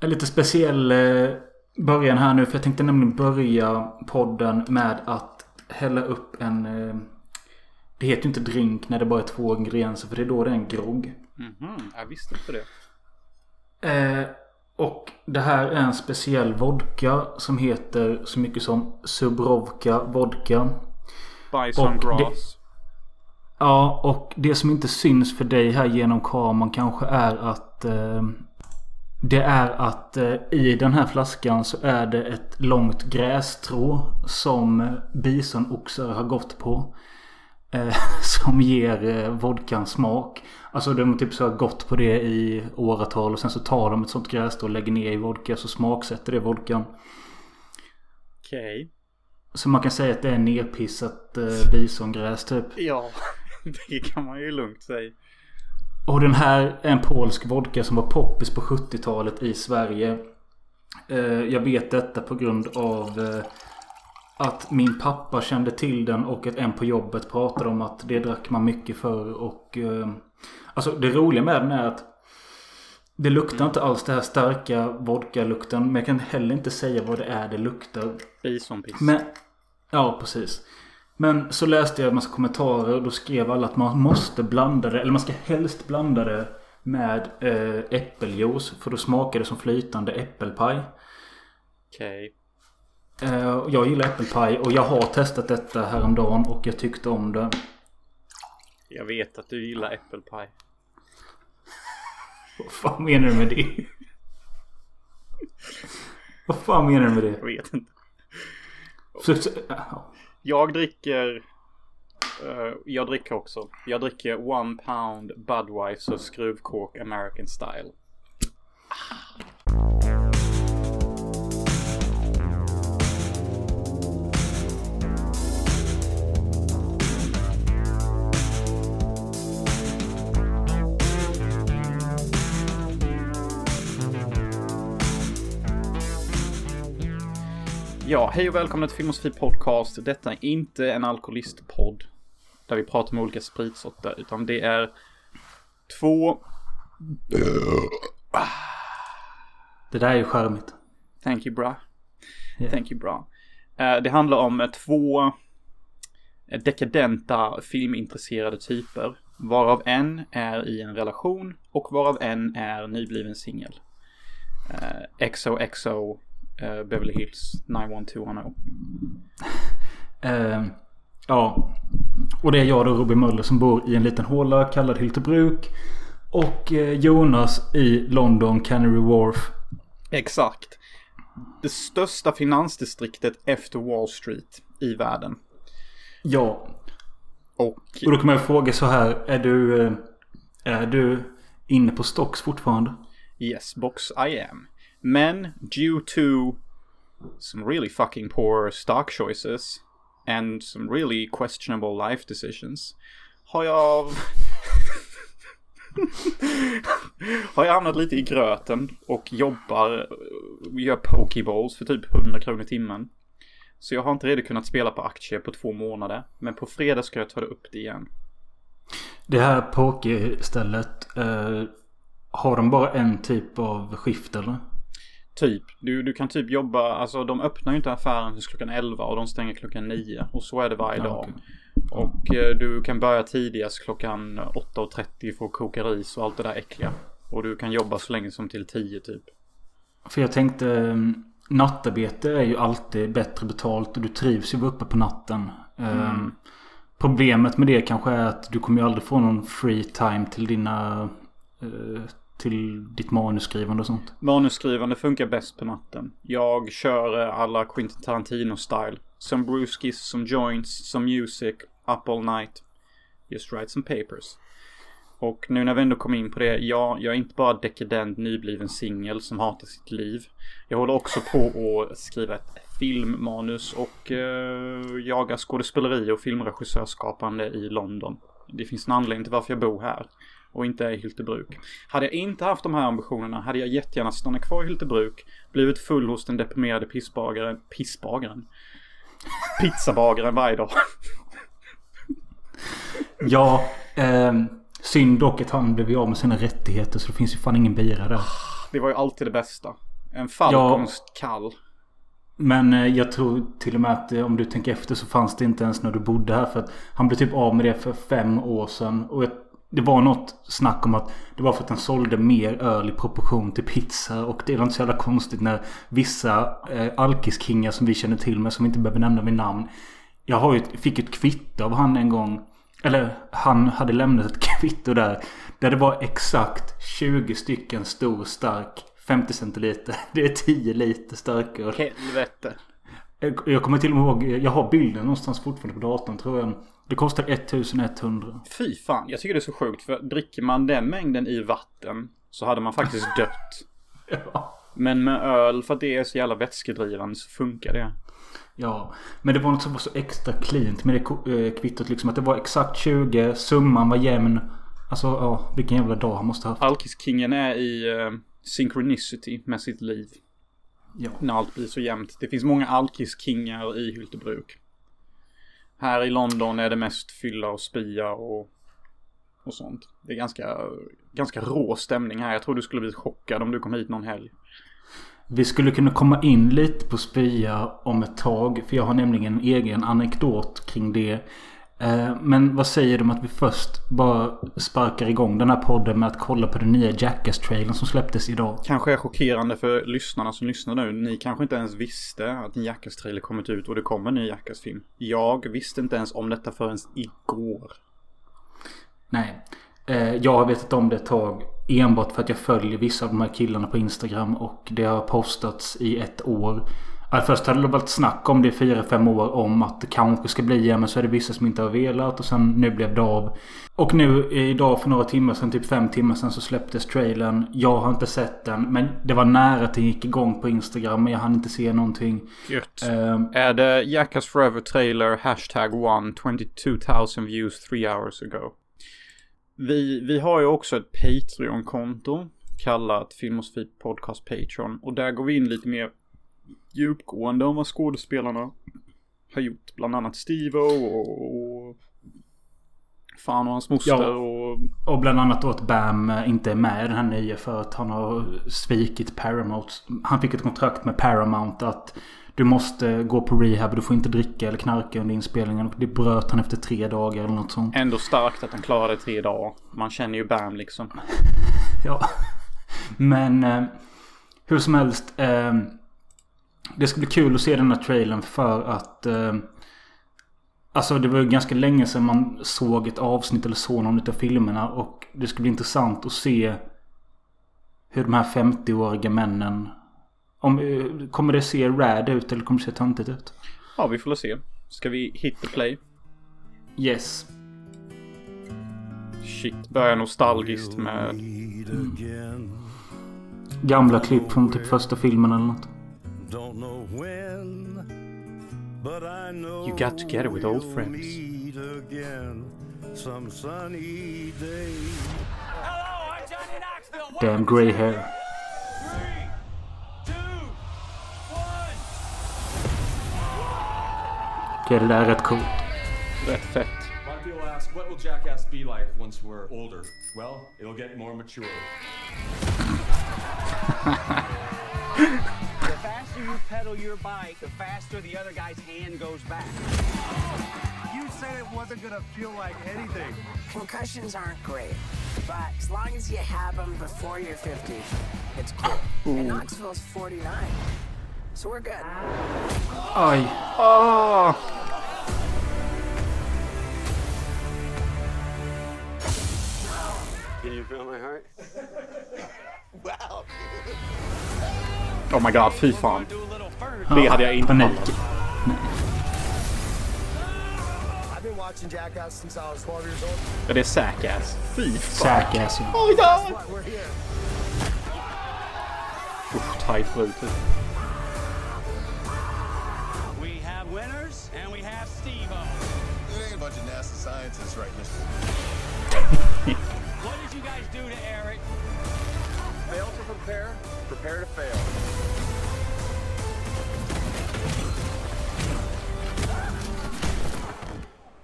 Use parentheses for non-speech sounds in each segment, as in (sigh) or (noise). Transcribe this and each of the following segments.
en lite speciell eh, början här nu. För jag tänkte nämligen börja podden med att hälla upp en... Eh, det heter ju inte drink när det bara är två ingredienser. För det är då det är en grogg. Mhm, jag visste inte det. Eh, och det här är en speciell vodka som heter så mycket som Subrovka vodka. Bison Och grass. Ja, och det som inte syns för dig här genom kameran kanske är att eh, Det är att eh, i den här flaskan så är det ett långt grässtrå som bisonoxar har gått på. Eh, (laughs) som ger eh, vodkan smak. Alltså de typ så har gått på det i åratal och sen så tar de ett sånt grässtrå och lägger ner i vodka så smaksätter det vodkan. Okej. Så man kan säga att det är nerpissat eh, bisongräs typ. Ja, (laughs) det kan man ju lugnt säga. Och den här är en polsk vodka som var poppis på 70-talet i Sverige. Eh, Jag vet detta på grund av eh, att min pappa kände till den och att en på jobbet pratade om att det drack man mycket för och eh, Alltså det roliga med den är att Det luktar inte alls det här starka vodka-lukten men jag kan heller inte säga vad det är det luktar. Bisonpiss. Men, ja, precis. Men så läste jag en massa kommentarer och då skrev alla att man måste blanda det, eller man ska helst blanda det med eh, äppeljuice. För då smakar det som flytande äppelpaj. Okej. Eh, och jag gillar äppelpaj och jag har testat detta häromdagen och jag tyckte om det. Jag vet att du gillar äppelpaj. (laughs) Vad fan menar du med det? Vad fan menar du med det? Jag vet inte. Så, ja. Jag dricker... Uh, jag dricker också. Jag dricker One Pound Budweiser skruvkork American Style. Ja, hej och välkomna till Filmosofi Podcast. Detta är inte en alkoholistpodd. Där vi pratar om olika spritsorter. Utan det är två... Det där är ju charmigt. Thank you bra. Ja. Thank you bra. Eh, Det handlar om eh, två dekadenta filmintresserade typer. Varav en är i en relation och varav en är nybliven singel. Eh, XOXO eh, Beverly Hills 91210. (laughs) Eh, ja. Och det är jag då, Robin Möller, som bor i en liten håla kallad Hyltebruk. Och eh, Jonas i London, Canary Wharf. Exakt. Det största finansdistriktet efter Wall Street i världen. Ja. Och Och då kan man ju fråga så här. Är du, eh, är du inne på stocks fortfarande? yes, box I am. Men due to some really fucking poor stock choices and some really questionable life decisions har jag (laughs) har jag hamnat lite i gröten och jobbar gör pokeballs för typ 100 kronor i timmen. Så jag har inte redan kunnat spela på aktier på två månader. Men på fredag ska jag ta det upp det igen. Det här pokerstället. Eh, har de bara en typ av skift eller? Typ. Du, du kan typ jobba, alltså de öppnar ju inte affären tills klockan 11 och de stänger klockan 9. Och så är det varje dag. okej. Och eh, du kan börja tidigast klockan 8.30 för att koka ris och allt det där äckliga. Och du kan jobba så länge som till 10 typ. För jag tänkte eh, nattarbete är ju alltid bättre betalt och du trivs ju uppe på natten. Eh, Problemet med det kanske är att du kommer ju aldrig få någon free time till dina... eh, till ditt manusskrivande och sånt. Manusskrivande funkar bäst på natten. Jag kör eh, alla Quentin Tarantino-style. Som brewskis, som joints, som music, up all night. Just write some papers. Och nu när vi ändå kom in på det, ja, jag är inte bara dekadent nybliven singel som hatar sitt liv. Jag håller också på att skriva ett filmmanus och eh, jagar skådespeleri och filmregissörskapande i London. Det finns en anledning till varför jag bor här och inte är i Hyltebruk. Hade jag inte haft de här ambitionerna hade jag jättegärna stannat kvar i Hyltebruk, blivit full hos den deprimerade pissbagaren, pissbagaren? Pizzabagaren varje dag. (laughs) Ja, eh, synd dock att han blev av med sina rättigheter så det finns ju fan ingen bira där. Det var ju alltid det bästa. En Falkonst kall. Men eh, jag tror till och med att eh, om du tänker efter så fanns det inte ens när du bodde här. För att han blev typ av med det för fem år sedan. Och jag, det var något snack om att det var för att den sålde mer öl i proportion till pizza. Och det är inte så jävla konstigt när vissa eh, alkiskingar som vi känner till men som vi inte behöver nämna vid namn. Jag har ju, fick ett kvitto av han en gång. Eller han hade lämnat ett (laughs) kvitto där. Där det var exakt 20 stycken stor stark 50 centiliter. (laughs) Det är 10 liter starköl. Helvete. Jag kommer till och med ihåg. Jag har bilden någonstans fortfarande på datorn tror jag. Det kostar 1100. Fy fan. Jag tycker det är så sjukt. För dricker man den mängden i vatten så hade man faktiskt (laughs) dött. Ja. Men med öl, för att det är så jävla vätskedrivande, så funkar det. Ja, men det var något som var så extra cleant med det eh, kvittot liksom. Att det var exakt 20, summan var jämn. Alltså ja, vilken jävla dag han måste ha haft. Alkiskingen är i uh, synchronicity med sitt liv. Ja. När allt blir så jämnt. Det finns många alkiskingar i Hyltebruk. Här i London är det mest fylla och spya och, och sånt. Det är ganska, ganska rå stämning här. Jag tror du skulle bli chockad om du kom hit någon helg. Vi skulle kunna komma in lite på spya om ett tag. För jag har nämligen en egen anekdot kring det. Eh, Men vad säger du om att vi först bara sparkar igång den här podden med att kolla på den nya Jackass-trailern som släpptes idag? Kanske är chockerande för lyssnarna som lyssnar nu. Ni kanske inte ens visste att en Jackass-trailer kommit ut och det kommer en ny Jackass-film. Jag visste inte ens om detta förrän igår. Nej. Eh, Jag har vetat om det ett tag. Enbart för att jag följer vissa av de här killarna på Instagram. Och det har postats i ett år. Ja, Först hade det varit snack om det i fyra, fem år om att det kanske ska bli. Men så är det vissa som inte har velat. Och sen nu blev det av. Och nu idag för några timmar sedan, typ fem timmar sedan så släpptes trailern. Jag har inte sett den. Men det var nära att den gick igång på Instagram. Men jag hann inte se någonting. Gött. Eh, Är det Jackass Forever trailer hashtag one 22 000 views three hours ago? Vi, vi har ju också ett Patreon-konto kallat Filmosfi Podcast Patreon och där går vi in lite mer djupgående om vad skådespelarna har gjort. Bland annat Steve och, och fan och hans moster Ja. och Och bland annat då att Bam eh, inte är med i den här nya för att han har svikit Paramount. Han fick ett kontrakt med Paramount att du måste gå på rehab. Du får inte dricka eller knarka under inspelningen. Och det bröt han efter tre dagar eller något sånt. ändå starkt att han klarade tre dagar. Man känner ju Bam liksom. (laughs) Ja. Men eh, hur som helst. Eh, det ska bli kul att se den här trailern för att eh, Alltså det var ju ganska länge sedan man såg ett avsnitt eller såg någon av filmerna. Och det ska bli intressant att se hur de här 50-åriga männen... Om, eh, kommer det se rad ut eller kommer det se töntigt ut? Ja, vi får se. Ska vi hit the play? Yes. Shit, börjar nostalgiskt med Gamla klipp från typ första filmen eller något. Don't know when, but I know You got together with old friends. meet again some sunny day. Hello, I'm Johnny Knoxville. Damn grey hair. Three, two, one. Okej, det där är rätt coolt. rätt fett. A lot of people ask, what will Jackass be like once we're older? Well, it'll get more mature. (laughs) The faster you pedal your bike, the faster the other guy's hand goes back. You said it wasn't gonna feel like anything. Concussions aren't great, but as long as you have them before you're 50, it's cool. And Knoxville's 49, so we're good. Aj. Ah! Oh my god, fy fan. Do a little first. Det hade jag inte Panik. pallat. I've been watching Jackass since I was 12 years old. Ja, det är Sackass. Fy fan. Säker alltså. Oh my god! That's why we're here. Usch, tight brutet. We have winners and we have Steve-O. It ain't a bunch of NASA scientists right mister. What did you guys do to Eric? Fail to prepare, prepare to fail.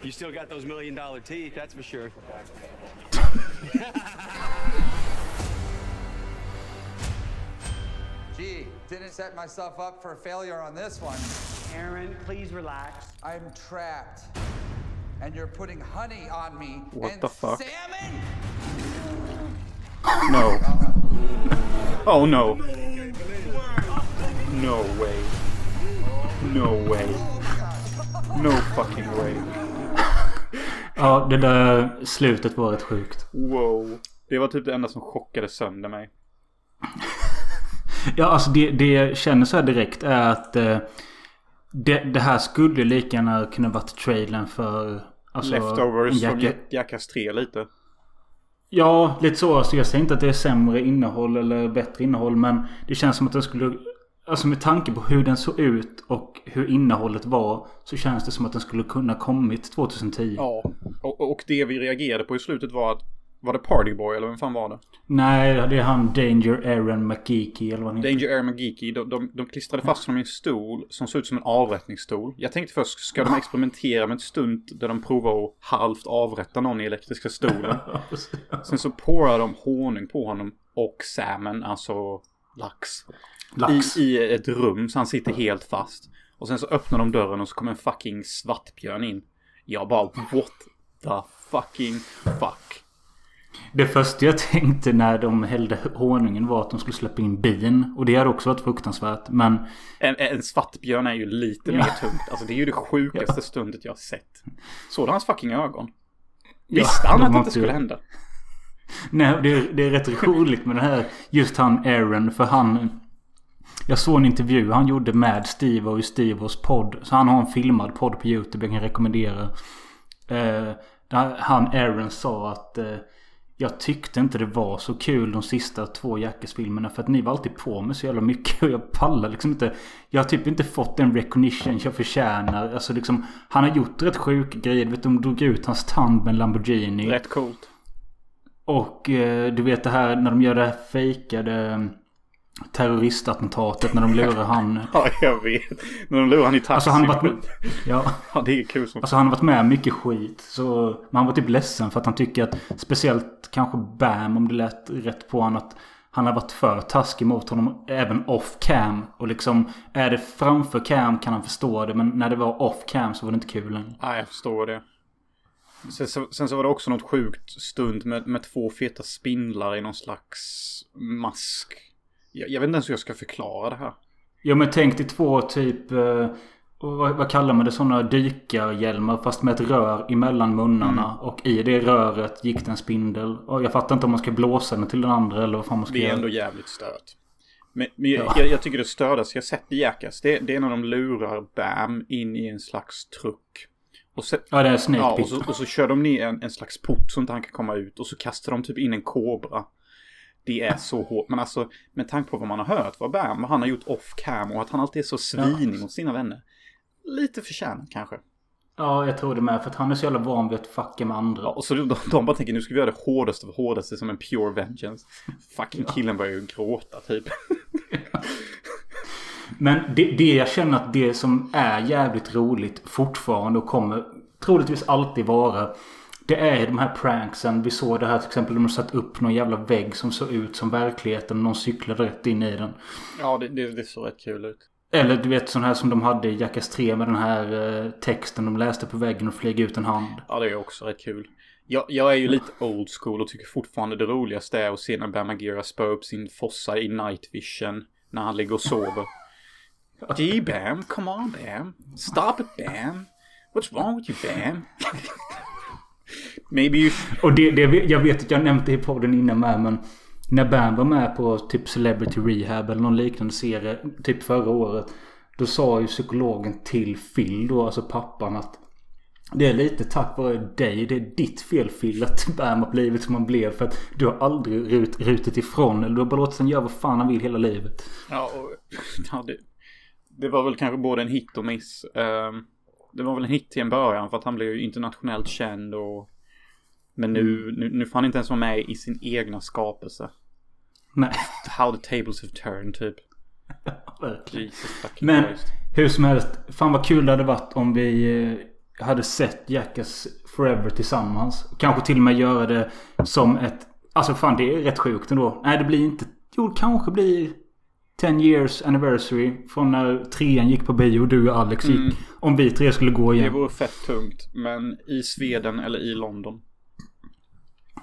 You still got those million dollar teeth, that's for sure. (laughs) Gee, didn't set myself up for failure on this one. Aaron, please relax. I'm trapped. And you're putting honey on me. What and the fuck? Salmon? No. (laughs) Oh no. No way. No way. No fucking way. Ja, det där slutet var rätt sjukt. Wow. Det var typ det enda som chockade sönder mig. Ja, alltså det, det jag känner så här direkt är att eh, det, det här skulle lika gärna kunna varit trailern för... Alltså, Leftovers från Jacka- Jackass 3 lite. Ja, lite så. Alltså, jag säger inte att det är sämre innehåll eller bättre innehåll. Men det känns som att den skulle... Alltså med tanke på hur den såg ut och hur innehållet var. Så känns det som att den skulle kunna kommit 2010. Ja. Och, och det vi reagerade på i slutet var att... Var det Partyboy eller vem fan var det? Nej, det är han Danger Aaron McGeeky eller vad han heter. Danger Air McGeeky. De, de, de klistrade fast honom i en stol som såg ut som en avrättningsstol. Jag tänkte först, ska de experimentera med ett stunt där de provar att halvt avrätta någon i elektriska stolen? (laughs) Sen så pourar de honung på honom och salmon, alltså lax. Lax. I, I ett rum så han sitter helt fast. Och sen så öppnar de dörren och så kommer en fucking svartbjörn in. Jag bara what the fucking fuck. Det första jag tänkte när de hällde honungen var att de skulle släppa in bin. Och det hade också varit fruktansvärt. Men En, en svartbjörn är ju lite Ja. mer tungt. Alltså det är ju det sjukaste stundet jag har sett. Såg hans fucking ögon? Ja, Visste han de att det inte skulle hända? Nej, det är, det är rätt (laughs) roligt med det här. Just han Aaron. För han... Jag såg en intervju han gjorde med Steve och i Stevos podd. Så han har en filmad podd på YouTube jag kan rekommendera. Eh, han Aaron sa att... Eh, jag tyckte inte det var så kul de sista två Jackass-filmerna. För att ni var alltid på mig så jävla mycket. Och jag pallar liksom inte. Jag har typ inte fått den recognition jag förtjänar. Alltså liksom. Han har gjort rätt sjuka grejer. Vet, de drog ut hans tand med en Lamborghini. Rätt coolt. Och eh, du vet det här när de gör det här fejkade terroristattentatet när de lurar han. (laughs) Ja, jag vet. När de lurar han i taxi. Alltså han har varit ja, Ja, det är kul som alltså han har varit med mycket skit. Så men han var typ ledsen för att han tycker att speciellt kanske Bam om det lät rätt på honom att han har varit för taskig mot honom även off cam. Och liksom är det framför cam kan han förstå det. Men när det var off cam så var det inte kul längre. Ja, jag förstår det. Sen så, sen så var det också något sjukt stund med, med två feta spindlar i någon slags mask. Jag, jag vet inte ens hur jag ska förklara det här. Ja men tänk dig två typ... Eh, vad, vad kallar man det? Sådana dykarhjälmar fast med ett rör emellan munnarna. Och i det röret gick det en spindel. Och jag fattar inte om man ska blåsa den till den andra eller vad fan man ska Det är göra. ändå jävligt stört. Men, men jag, Ja. jag, jag tycker det stördaste jag sett i Jackass, det, det är när de lurar Bam in i en slags truck. Och sen, Ja det är Snake ja, och, så, och så kör de ner en, en slags port så inte han kan komma ut. Och så kastar de typ in en kobra. Det är så hårt. Men alltså med tanke på vad man har hört vad Bam, vad han har gjort off cam och att han alltid är så svinig mot sina vänner. Lite förtjänat kanske. Ja jag tror det med. För att han är så jävla van vid att fucka med andra. Ja, och så de, de bara tänker nu ska vi göra det hårdaste av hårdaste som en pure vengeance. Fucking killen börjar ju gråta typ. (laughs) Men det, det jag känner att det som är jävligt roligt fortfarande och kommer troligtvis alltid vara. Det är de här pranksen. Vi såg det här till exempel. De har satt upp någon jävla vägg som såg ut som verkligheten. Någon cyklade rätt in i den. Ja, det, det, det såg rätt kul ut. Eller du vet sån här som de hade i Jackass 3 med den här eh, texten de läste på väggen och flög ut en hand. Ja, det är också rätt kul. Jag, jag är ju lite old school och tycker fortfarande det roligaste är att se när Bam Margera spör upp sin fossa i night vision. När han ligger och sover. (laughs) Gee Bam, come on Bam. Stop it Bam. What's wrong with you Bam? Maybe you... Och det, det, jag vet att jag nämnde i podden innan med men när Bam var med på typ Celebrity Rehab eller någon liknande serie typ förra året. Då sa ju psykologen till Phil då, alltså pappan att det är lite tack vare dig. Det är ditt fel Phil att Bam har blivit som han blev. För att du har aldrig rut, rutit ifrån. Eller du har bara låtit honom göra vad fan han vill hela livet. Ja, och, ja det, det var väl kanske både en hit och miss. Ehm, det var väl en hit till en början för att han blev ju internationellt känd och... Men nu, nu, nu får han inte ens vara med i sin egna skapelse. Nej. How the tables have turned typ. (laughs) Jesus Men Christ. hur som helst. Fan vad kul det hade varit om vi eh, hade sett Jackass Forever tillsammans. Kanske till och med göra det som ett... Alltså fan det är rätt sjukt ändå. Nej det blir inte... Jo det kanske blir 10 years anniversary från när trean gick på bio och du och Alex gick. Mm. Om vi tre skulle gå Det igen. vore fett tungt. Men i Sweden eller i London.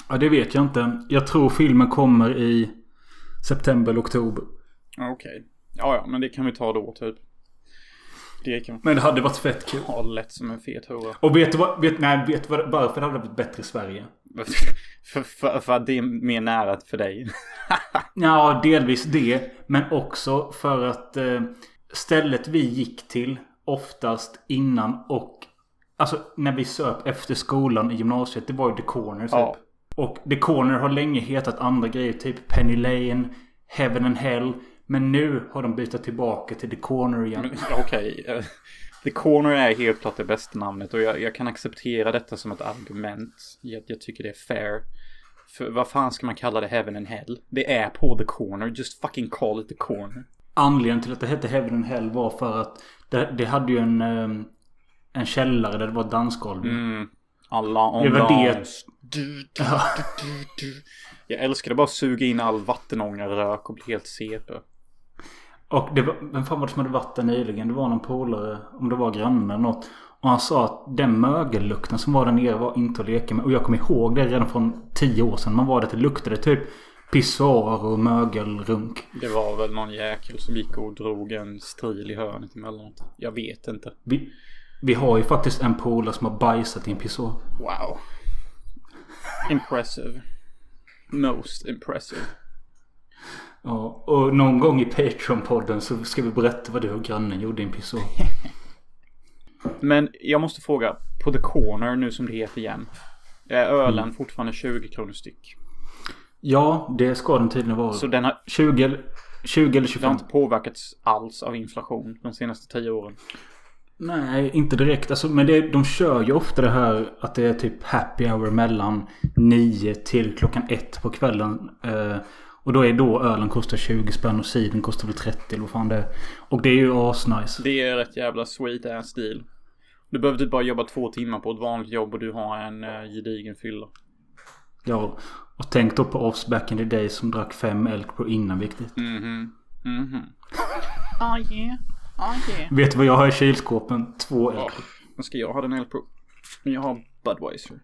Ja, det vet jag inte. Jag tror filmen kommer i september eller oktober. Ja, Okej. Ja, ja, men det kan vi ta då typ. Det kan Men det hade varit fett kul. ha lätt som en fet hora. Och vet du vad? Vet, nej, vet du? Varför det hade varit bättre i Sverige? (laughs) för, för, för att det är mer nära för dig. (laughs) Ja, delvis det. Men också för att eh, stället vi gick till oftast innan och Alltså när vi söp efter skolan i gymnasiet. Det var ju The Corner typ. Ja. Och The Corner har länge hetat andra grejer. Typ Penny Lane, Heaven and Hell. Men nu har de bytt tillbaka till The Corner igen. Okej. eh, The Corner är helt klart det bästa namnet och jag, jag kan acceptera detta som ett argument. Jag, jag tycker det är fair. För vad fan ska man kalla det Heaven and Hell? Det är på The Corner. Just fucking call it The Corner. Anledningen till att det hette Heaven and Hell var för att det, det hade ju en, eh, en källare där det var dansgolv. Mm. Alla on Det var det-. Du, du, du. Jag älskar det bara suga in all vattenångarrök och bli helt CP. Och det var, vem fan var det som hade varit där nyligen? Det var någon polare, om det var grannen eller något. Och han sa att den mögellukten som var där nere var inte att leka med. Och jag kommer ihåg det redan från tio år sedan. Man var där det luktade typ pissoar och mögelrunk. Det var väl någon jäkel som gick och drog en stril i hörnet emellanåt. Jag vet inte. Vi, vi har ju faktiskt en polare som har bajsat i en pissoar. Wow. Impressive. Most impressive. Ja, och någon gång i Patreon-podden så ska vi berätta vad du och grannen gjorde i en pissoar. (laughs) Men jag måste fråga. På The Corner nu som det heter igen. Är ölen fortfarande 20 kronor styck? Ja, det ska den tydligen vara. Så den har, 20, eller- 20 eller det har 25. inte påverkats alls av inflation de senaste 10 åren? Nej, inte direkt. Alltså, men det, de kör ju ofta det här att det är typ happy hour mellan 9 till klockan 1 på kvällen. Eh, och då är då ölen kostar 20 spänn och cider kostar väl 30 eller vad fan det är. Och det är ju asnice. Det är rätt jävla sweet ass deal. Du behöver typ bara jobba två timmar på ett vanligt jobb och du har en uh, gedigen fylla. Ja, och tänk då på oss back in the day som drack fem Elk Pro innan viktigt. Mhm. Mhm. (laughs) Ah yeah. Ah yeah. Vet du vad jag har i kylskåpen? Två Elk Pro. vad ska jag ha den Elpro? Jag har Budweiser.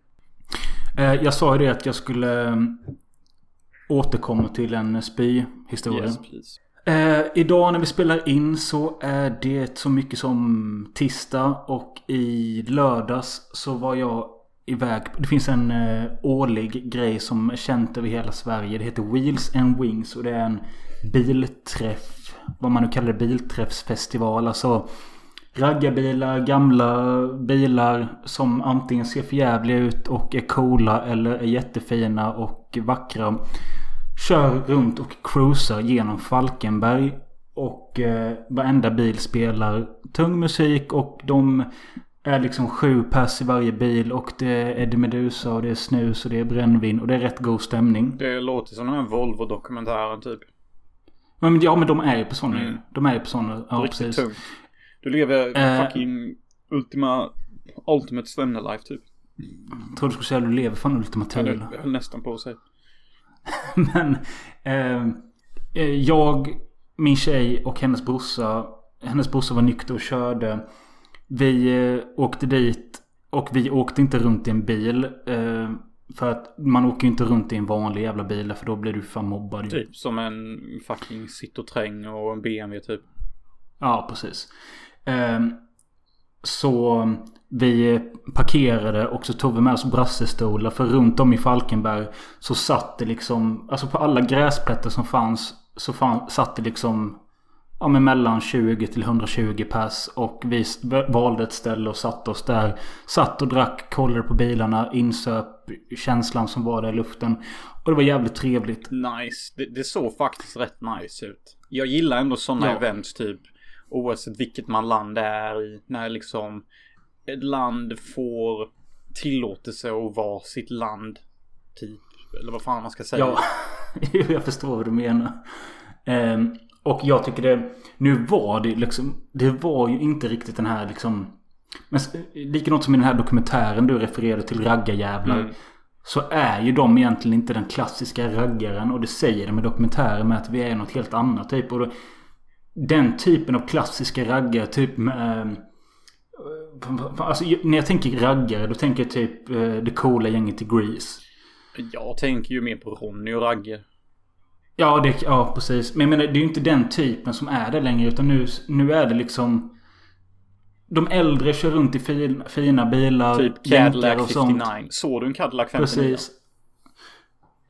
Eh, jag sa ju det att jag skulle återkomma till en spy-historia. Yes please. Eh, idag när vi spelar in så är det så mycket som tisdag och i lördags så var jag iväg. Det finns en eh, årlig grej som är känt över hela Sverige. Det heter Wheels and Wings och det är en bilträff. Vad man nu kallar det, bilträffsfestival. Alltså raggarbilar, gamla bilar som antingen ser förjävliga ut och är coola eller är jättefina och vackra kör runt och cruisar genom Falkenberg. Och eh, varenda bil spelar tung musik och de är liksom sju pers i varje bil. Och det är Eddie Meduza och det är snus och det är brännvin och det är rätt god stämning. Det låter som den här Volvo-dokumentären typ. Men, ja men de är ju på sådana Mm. De är ju på sådana. Ja Riktigt precis. tungt. Du lever Eh. fucking Ultima... Ultimate Svemne-life typ. Jag tror du skulle säga att du lever fan Ultima Jag Thule. höll- höll nästan på att säga. (laughs) Men eh, eh, jag, min tjej och hennes brorsa. Hennes brorsa var nykter och körde. Vi eh, åkte dit. Och vi åkte inte runt i en bil. Eh, för att man åker ju inte runt i en vanlig jävla bil. För då blir du fan mobbad. Typ som en fucking Citroën och en BMW typ. Ja, precis. Ehm, så vi parkerade och så tog vi med oss brassestolar. För runt om i Falkenberg så satt det liksom, alltså på alla gräsplättar som fanns så fan, satt det liksom ja, men mellan 20 till 120 pers. Och vi valde ett ställe och satte oss där. Satt och drack, kollade på bilarna, insöp känslan som var där i luften. Och det var jävligt trevligt. Nice. Det, det såg faktiskt rätt nice ut. Jag gillar ändå sådana Ja. events typ. Oavsett vilket man land är i. När liksom ett land får tillåtelse att vara sitt land. Typ. Eller vad fan man ska säga. Ja, (laughs) jag förstår vad du menar. Ehm, och jag tycker det... Nu var det liksom... Det var ju inte riktigt den här liksom... Men likadant som i den här dokumentären du refererade till raggarjävlar. Mm. Så är ju de egentligen inte den klassiska raggaren. Och det säger de i dokumentären med att vi är något helt annat typ. Och då, den typen av klassiska raggare. Typ med... eh, Alltså när jag tänker raggare då tänker jag typ eh, det coola gänget i Grease. Jag tänker ju mer på Ronny och Ragge. Ja, det, ja precis. Men jag menar, det är ju inte den typen som är det längre. Utan nu, nu är det liksom... De äldre kör runt i fin, fina bilar. Typ Cadillac och sånt. 59. Såg du en Cadillac 59? Precis.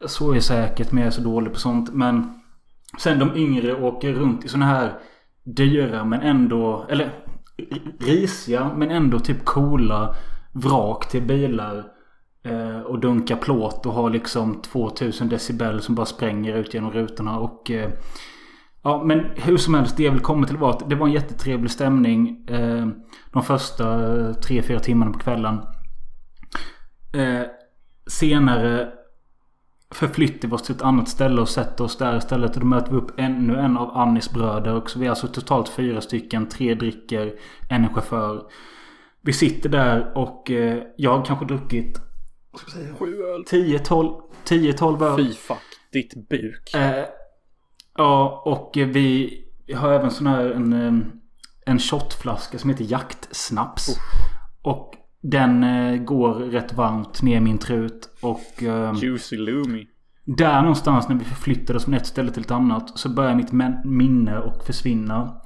Så är säkert, men jag är så dålig på sånt. Men sen de yngre åker runt i såna här dyra men ändå... Eller risiga men ändå typ coola vrak till bilar. Eh, och dunkar plåt och har liksom 2000 decibel som bara spränger ut genom rutorna. Och... Eh, Ja men hur som helst det jag vill komma till var att det var en jättetrevlig stämning. Eh, de första 3-4 timmarna på kvällen. Eh, senare förflyttar vi oss till ett annat ställe och sätter oss där istället. Och då möter vi upp ännu en av Annis bröder. Och så vi är alltså totalt fyra stycken. Tre dricker, en chaufför. Vi sitter där och eh, jag har kanske druckit... Sju öl. 10-12 10-12 öl. Fy fuck. Ditt buk. Eh, ja, och vi har även sån här en, eh, en shotflaska som heter jaktsnaps. Och den eh, går rätt varmt ner min trut. Och eh, Juicy Loomy. där någonstans när vi förflyttade oss från ett ställe till ett annat så börjar mitt minne och försvinna.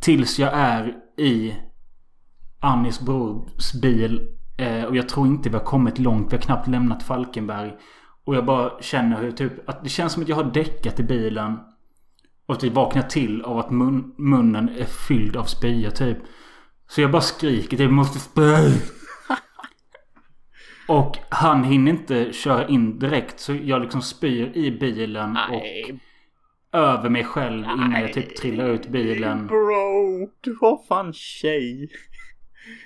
Tills jag är i Annis brors bil. Eh, och jag tror inte vi har kommit långt. Vi har knappt lämnat Falkenberg. Och jag bara känner hur typ att det känns som att jag har däckat i bilen. Och att vi vaknar till av att mun, munnen är fylld av spya typ. Så jag bara skriker typ måste spy. (laughs) Och han hinner inte köra in direkt. Så jag liksom spyr i bilen och över mig själv innan jag typ trillar ut bilen. Bro, du har fan tjej.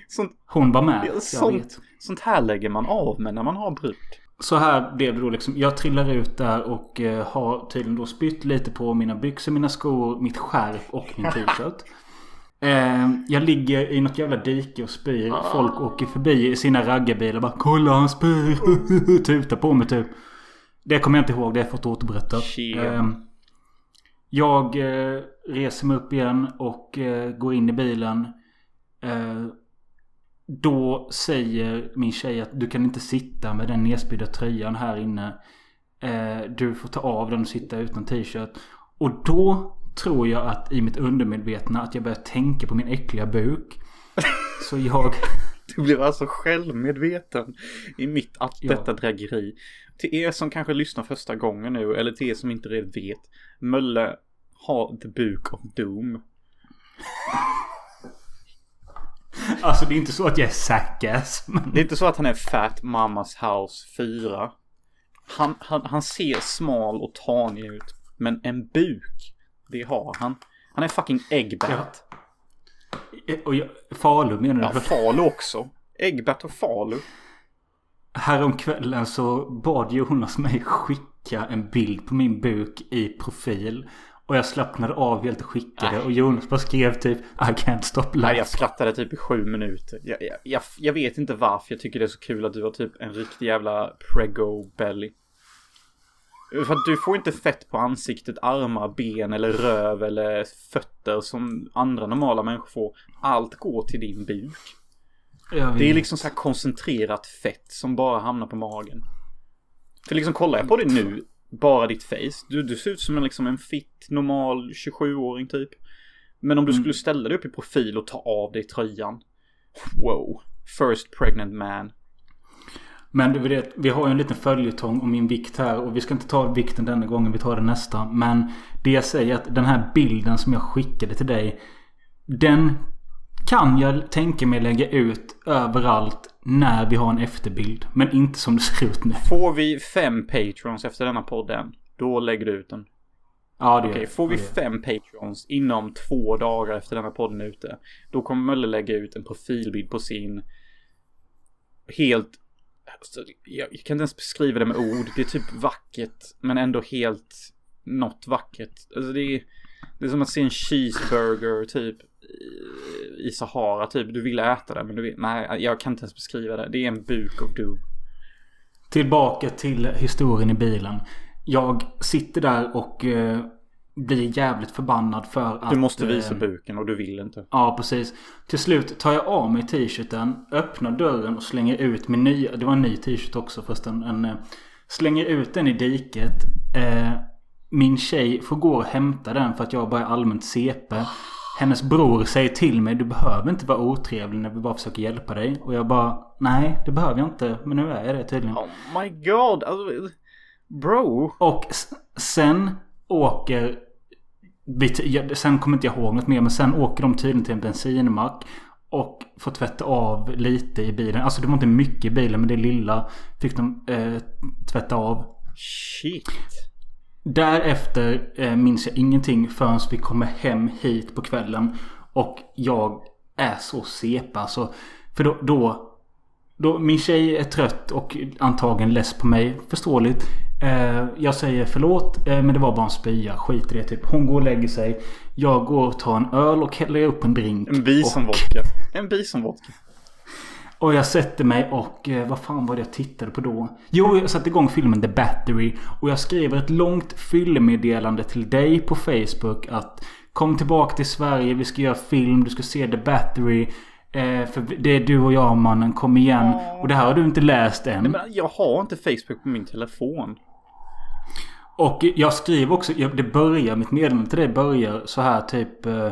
Sånt, Hon var med. Sånt, sånt här lägger man av med när man har bruk. Så här blev det då liksom. Jag trillar ut där och eh, har tydligen då spytt lite på mina byxor, mina skor, mitt skärp och min (laughs) t-shirt. Eh, jag ligger i något jävla dike och spyr. Folk åker förbi i sina raggarbilar bara Kolla han spyr! (laughs) Tutar på mig typ. Det kommer jag inte ihåg. Det har jag fått återberättat. Tjena. Eh, jag eh, reser mig upp igen och eh, går in i bilen. Eh, då säger min tjej att du kan inte sitta med den nedspydda tröjan här inne. Du får ta av den och sitta utan t-shirt. Och då tror jag att i mitt undermedvetna att jag börjar tänka på min äckliga buk. (laughs) Så jag... Du blir alltså självmedveten i mitt att Ja. detta drägeri. Till er som kanske lyssnar första gången nu, eller till er som inte redan vet. Mölle har the book of doom. (laughs) Alltså det är inte så att jag är sackass. (laughs) Men... Det är inte så att han är Fat Mamas House 4. Han, han, han ser smal och tanig ut. Men en buk, det har han. Han är fucking Eggbat. Och jag, Falu menar Ja, du? Falu också. Eggbat och Falu. Häromkvällen så bad Jonas mig skicka en bild på min buk i profil. Och jag slappnade av helt och skickade. Och Jonas bara skrev typ I can't stop Nej, laughing. jag skrattade typ i sju minuter. Jag, jag, jag, jag vet inte varför jag tycker det är så kul att du har typ en riktig jävla prego belly. För att du får inte fett på ansiktet, armar, ben eller röv eller fötter som andra normala människor får. Allt går till din buk. Det är liksom så här koncentrerat fett som bara hamnar på magen. För liksom kollar jag på dig nu, bara ditt face. Du, du ser ut som en, liksom en fitt, normal 27-åring typ. Men om du skulle ställa dig upp i profil och ta av dig tröjan. Wow. First pregnant man. Men du vet, vi har ju en liten följetong om min vikt här. Och vi ska inte ta vikten denna gången, vi tar det nästa. Men det jag säger är att den här bilden som jag skickade till dig. Den kan jag tänka mig lägga ut överallt när vi har en efterbild. Men inte som det ser ut nu. Får vi fem patrons efter denna podden, då lägger du ut den. Ja, det Okej, jag. får vi fem patrons inom två dagar efter denna podden är ute. Då kommer Mölle lägga ut en profilbild på sin helt alltså, jag, jag kan inte ens beskriva det med ord. Det är typ vackert men ändå helt något vackert. Alltså det är, det är som att se en cheeseburger typ i, i Sahara typ. Du vill äta det men du vet, nej jag kan inte ens beskriva det. Det är en buk av doom. Tillbaka till historien i bilen. Jag sitter där och eh, blir jävligt förbannad för att... Du måste visa eh, buken och du vill inte. Ja, precis. Till slut tar jag av mig t-shirten, öppnar dörren och slänger ut min nya... Det var en ny t-shirt också förresten. En, eh, slänger ut den i diket. Eh, min tjej får gå och hämta den för att jag bara är allmänt CP. Hennes bror säger till mig du behöver inte vara otrevlig när vi bara försöker hjälpa dig. Och jag bara nej det behöver jag inte. Men nu är jag det tydligen. Oh my god. Alltså, bro. Och sen åker Sen kommer inte jag ihåg något mer men sen åker de tydligen till en bensinmack. Och får tvätta av lite i bilen. Alltså det var inte mycket i bilen men det lilla fick de eh, tvätta av. Shit. Därefter eh, minns jag ingenting förrän vi kommer hem hit på kvällen. Och jag är så CP alltså. För då, då, då min tjej är trött och antagligen less på mig. Förståeligt. Eh, jag säger förlåt eh, men det var bara en spya. Skit i det typ. Hon går och lägger sig. Jag går och tar en öl och häller upp en drink. En och, bisonvodka. En bisonvodka. och jag sätter mig och eh, vad fan var det jag tittade på då? Jo, jag satte igång filmen The Battery. Och jag skriver ett långt fyllemeddelande till dig på Facebook att Kom tillbaka till Sverige, vi ska göra film, du ska se The Battery. Eh, för det är du och jag mannen, kom igen. Och det här har du inte läst än. Nej, men jag har inte Facebook på min telefon. Och jag skriver också, det börjar, mitt meddelande till dig börjar så här typ eh,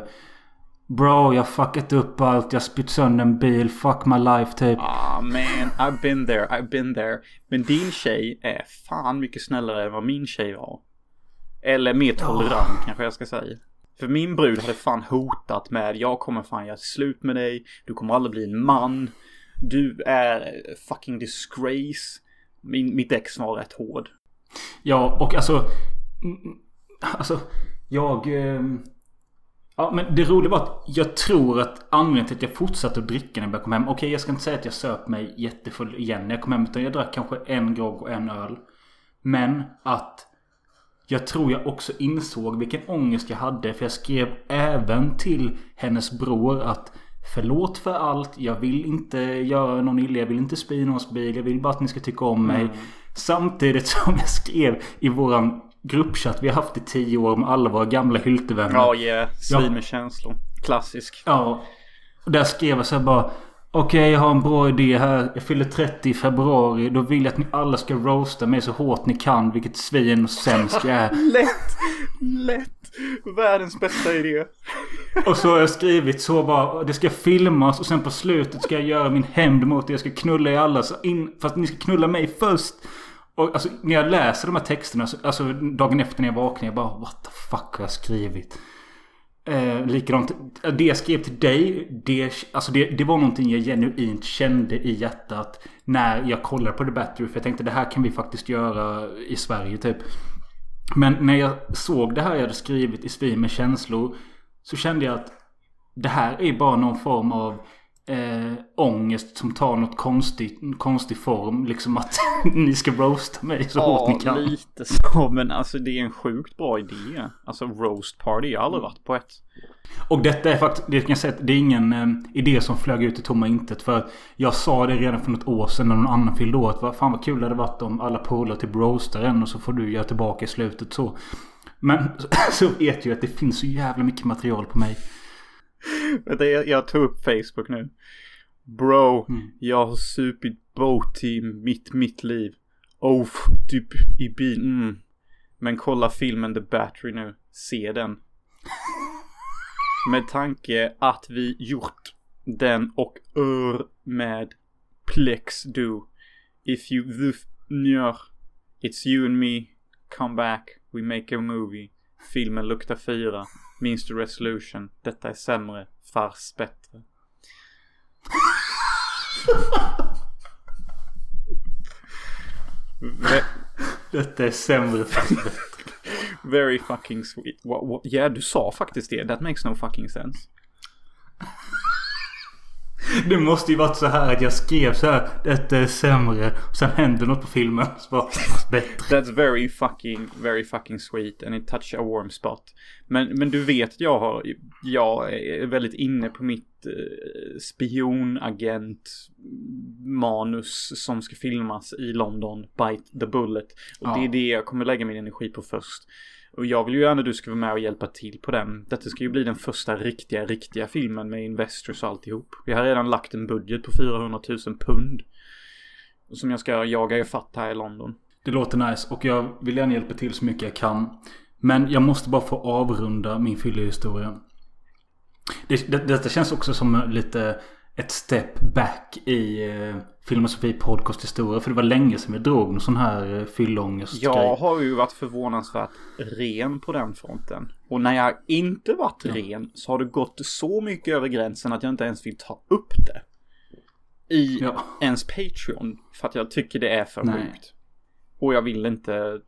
Bro, jag fuckat upp allt, jag spytt sönder en bil, fuck my life typ. Ah man, I've been there, I've been there. Men din tjej är fan mycket snällare än vad min tjej var. Eller mer tolerant kanske jag ska säga. För min brud hade fan hotat med jag kommer fan göra slut med dig. Du kommer aldrig bli en man. Du är fucking disgrace. Min, mitt ex var rätt hård. Ja, och alltså... Mm, mm, alltså, jag... Ehm, ja, men det roliga var att jag tror att anledningen till att jag fortsatte att dricka när jag började komma hem. Okej, jag ska inte säga att jag söp mig jättefull igen när jag kom hem. Utan jag drack kanske en grogg och en öl. Men att jag tror jag också insåg vilken ångest jag hade. För jag skrev även till hennes bror att Förlåt för allt. Jag vill inte göra någon illa. Jag vill inte spy någons bil. Jag vill bara att ni ska tycka om mig. Mm. Samtidigt som jag skrev i våran gruppchatt vi har haft i tio år med alla våra gamla hyltevänner. Ja, yeah. Svin Ja. med känslor. Klassisk. Ja. Där skrev jag så här bara. Okej, jag har en bra idé här. Jag fyller 30 i februari. Då vill jag att ni alla ska roasta mig så hårt ni kan. Vilket svin och sämst jag är. (laughs) Lätt! Lätt! Världens bästa idé. Och så har jag skrivit så bara. Det ska filmas och sen på slutet ska jag göra min hämnd mot er. Jag ska knulla er alla. Så in, fast ni ska knulla mig först. Och alltså när jag läser de här texterna. Alltså dagen efter när jag vaknar. Jag bara what the fuck har jag skrivit? Eh, likadant. Det jag skrev till dig. Det, alltså det, det var någonting jag genuint kände i hjärtat. När jag kollade på The Battery. För jag tänkte det här kan vi faktiskt göra i Sverige typ. Men när jag såg det här jag hade skrivit i Svin med känslor. Så kände jag att det här är bara någon form av eh, ångest som tar något konstigt, konstig form. Liksom att (laughs) ni ska roasta mig så hårt ni kan. lite så. Men alltså det är en sjukt bra idé. Alltså roast party. Jag har aldrig varit på ett. Och detta är faktiskt, det kan jag säga det är ingen eh, idé som flög ut i tomma intet. För jag sa det redan för något år sedan när någon annan fyllde år. Att vad fan vad kul det hade varit om alla polare typ roastar en och så får du göra tillbaka i slutet så. Men (laughs) så vet jag att det finns så jävla mycket material på mig. (laughs) Vänta, jag, jag tog upp Facebook nu. Bro, Mm. jag har supit boat i mitt, mitt liv. Oh, typ i bil. Mm. Men kolla filmen The Battery nu. Se den. (laughs) Med tanke att vi gjort den och ör med Plex do. If you the nör. It's you and me. Come back. We make a movie. Filmen luktar fyra. Minns du resolution? Detta är sämre. Fars bättre. Ve- (laughs) Detta är sämre för very fucking sweet. Ja, du sa faktiskt det. That makes no fucking sense. Det måste ju varit så här att jag skrev så här. Detta är sämre. Och sen händer något på filmen. Så bara, fast bättre. That's very fucking, very fucking sweet and it touch a warm spot. Men, men du vet att jag har, jag är väldigt inne på mitt eh, spionagent manus som ska filmas i London, Bite the Bullet. Och det Ja. är det jag kommer lägga min energi på först. Och jag vill ju gärna att du ska vara med och hjälpa till på den. Detta ska ju bli den första riktiga, riktiga filmen med Investors och alltihop. Vi har redan lagt en budget på 400 000 pund. Som jag ska jaga ifatt här i London. Det låter nice och jag vill gärna hjälpa till så mycket jag kan. Men jag måste bara få avrunda min fyllehistoria. Det, det, detta känns också som lite ett step back i eh, Filosofi podcast historia. För det var länge sedan vi drog någon sån här eh, fyllångest Jag har ju varit förvånansvärt ren på den fronten. Och när jag inte varit ren så har det gått så mycket över gränsen att jag inte ens vill ta upp det. I Ja. ens Patreon. För att jag tycker det är för Nej. sjukt. Och jag vill inte...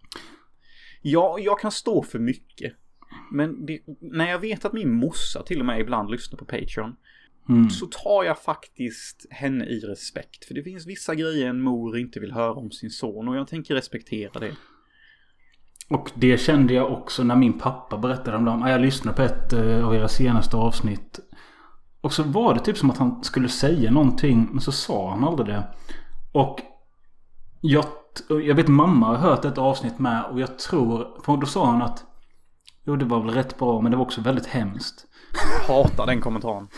Ja, jag kan stå för mycket. Men det, när jag vet att min morsa till och med ibland lyssnar på Patreon. Mm. Så tar jag faktiskt henne i respekt. För det finns vissa grejer en mor inte vill höra om sin son. Och jag tänker respektera det. Och det kände jag också när min pappa berättade om dem. Jag lyssnade på ett eh, av era senaste avsnitt. Och så var det typ som att han skulle säga någonting. Men så sa han aldrig det. Och jag, jag vet mamma har hört ett avsnitt med. Och jag tror. För då sa han att. Jo det var väl rätt bra men det var också väldigt hemskt. Hatar den kommentaren.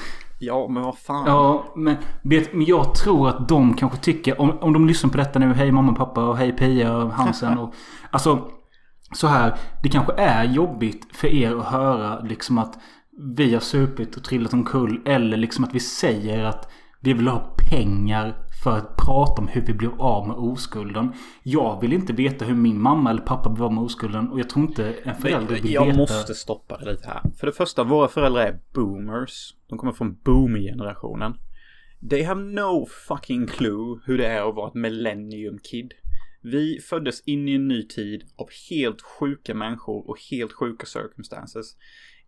Ja, men vad fan. Ja, men, vet, men jag tror att de kanske tycker, om, om de lyssnar på detta nu, hej mamma och pappa och hej Pia och Hansen och (laughs) Alltså, så här, det kanske är jobbigt för er att höra liksom att vi har supit och trillat omkull eller liksom att vi säger att vi vill ha pengar för att prata om hur vi blir av med oskulden. Jag vill inte veta hur min mamma eller pappa blir av med oskulden och jag tror inte en förälder vill jag veta. måste stoppa det lite här. För det första, våra föräldrar är boomers. De kommer från boomer-generationen. They have no fucking clue hur det är att vara ett millennium kid. Vi föddes in i en ny tid av helt sjuka människor och helt sjuka circumstances.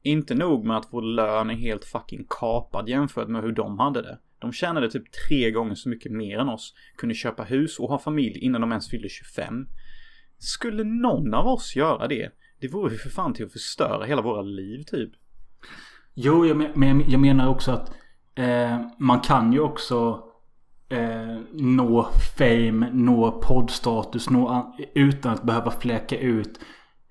Inte nog med att vår lön är helt fucking kapad jämfört med hur de hade det. De tjänade typ tre gånger så mycket mer än oss. Kunde köpa hus och ha familj innan de ens fyllde 25. Skulle någon av oss göra det? Det vore ju för fan till att förstöra hela våra liv typ. Jo, jag, men, men jag menar också att eh, man kan ju också eh, nå fame, nå poddstatus, nå utan att behöva fläka ut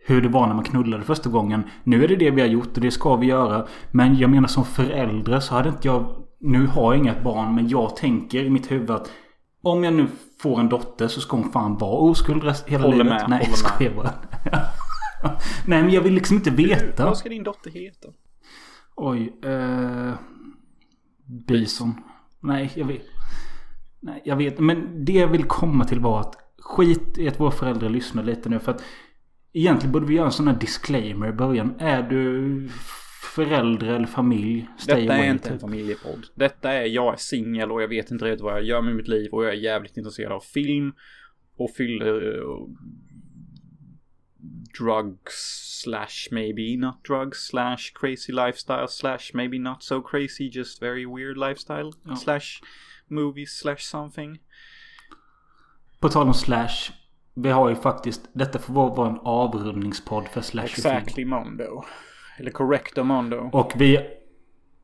hur det var när man knullade första gången. Nu är det det vi har gjort och det ska vi göra. Men jag menar som förälder så hade inte jag... Nu har jag inget barn men jag tänker i mitt huvud att om jag nu får en dotter så ska hon fan vara oskuld rest, hela Håller livet. med, Nej, jag skojar bara. (laughs) Nej, men jag vill liksom inte veta. Vad ska din dotter heta? Oj. Eh, bison. Nej, jag vet. Nej, jag vet. Men det jag vill komma till var att skit i att våra föräldrar lyssnar lite nu. För att egentligen borde vi göra en sån här disclaimer i början. Är du förälder eller familj? Stay Detta away, är inte en typ. familjepodd. Detta är jag är singel och jag vet inte riktigt vad jag gör med mitt liv och jag är jävligt intresserad av film och fyller och drugs slash maybe not drugs slash crazy lifestyle slash maybe not so crazy just very weird lifestyle Ja. slash movies slash something. På tal om slash. Vi har ju faktiskt. Detta får vara en avrundningspodd för slash. Exactly Mondo. Eller Correcto Mondo. Och vi,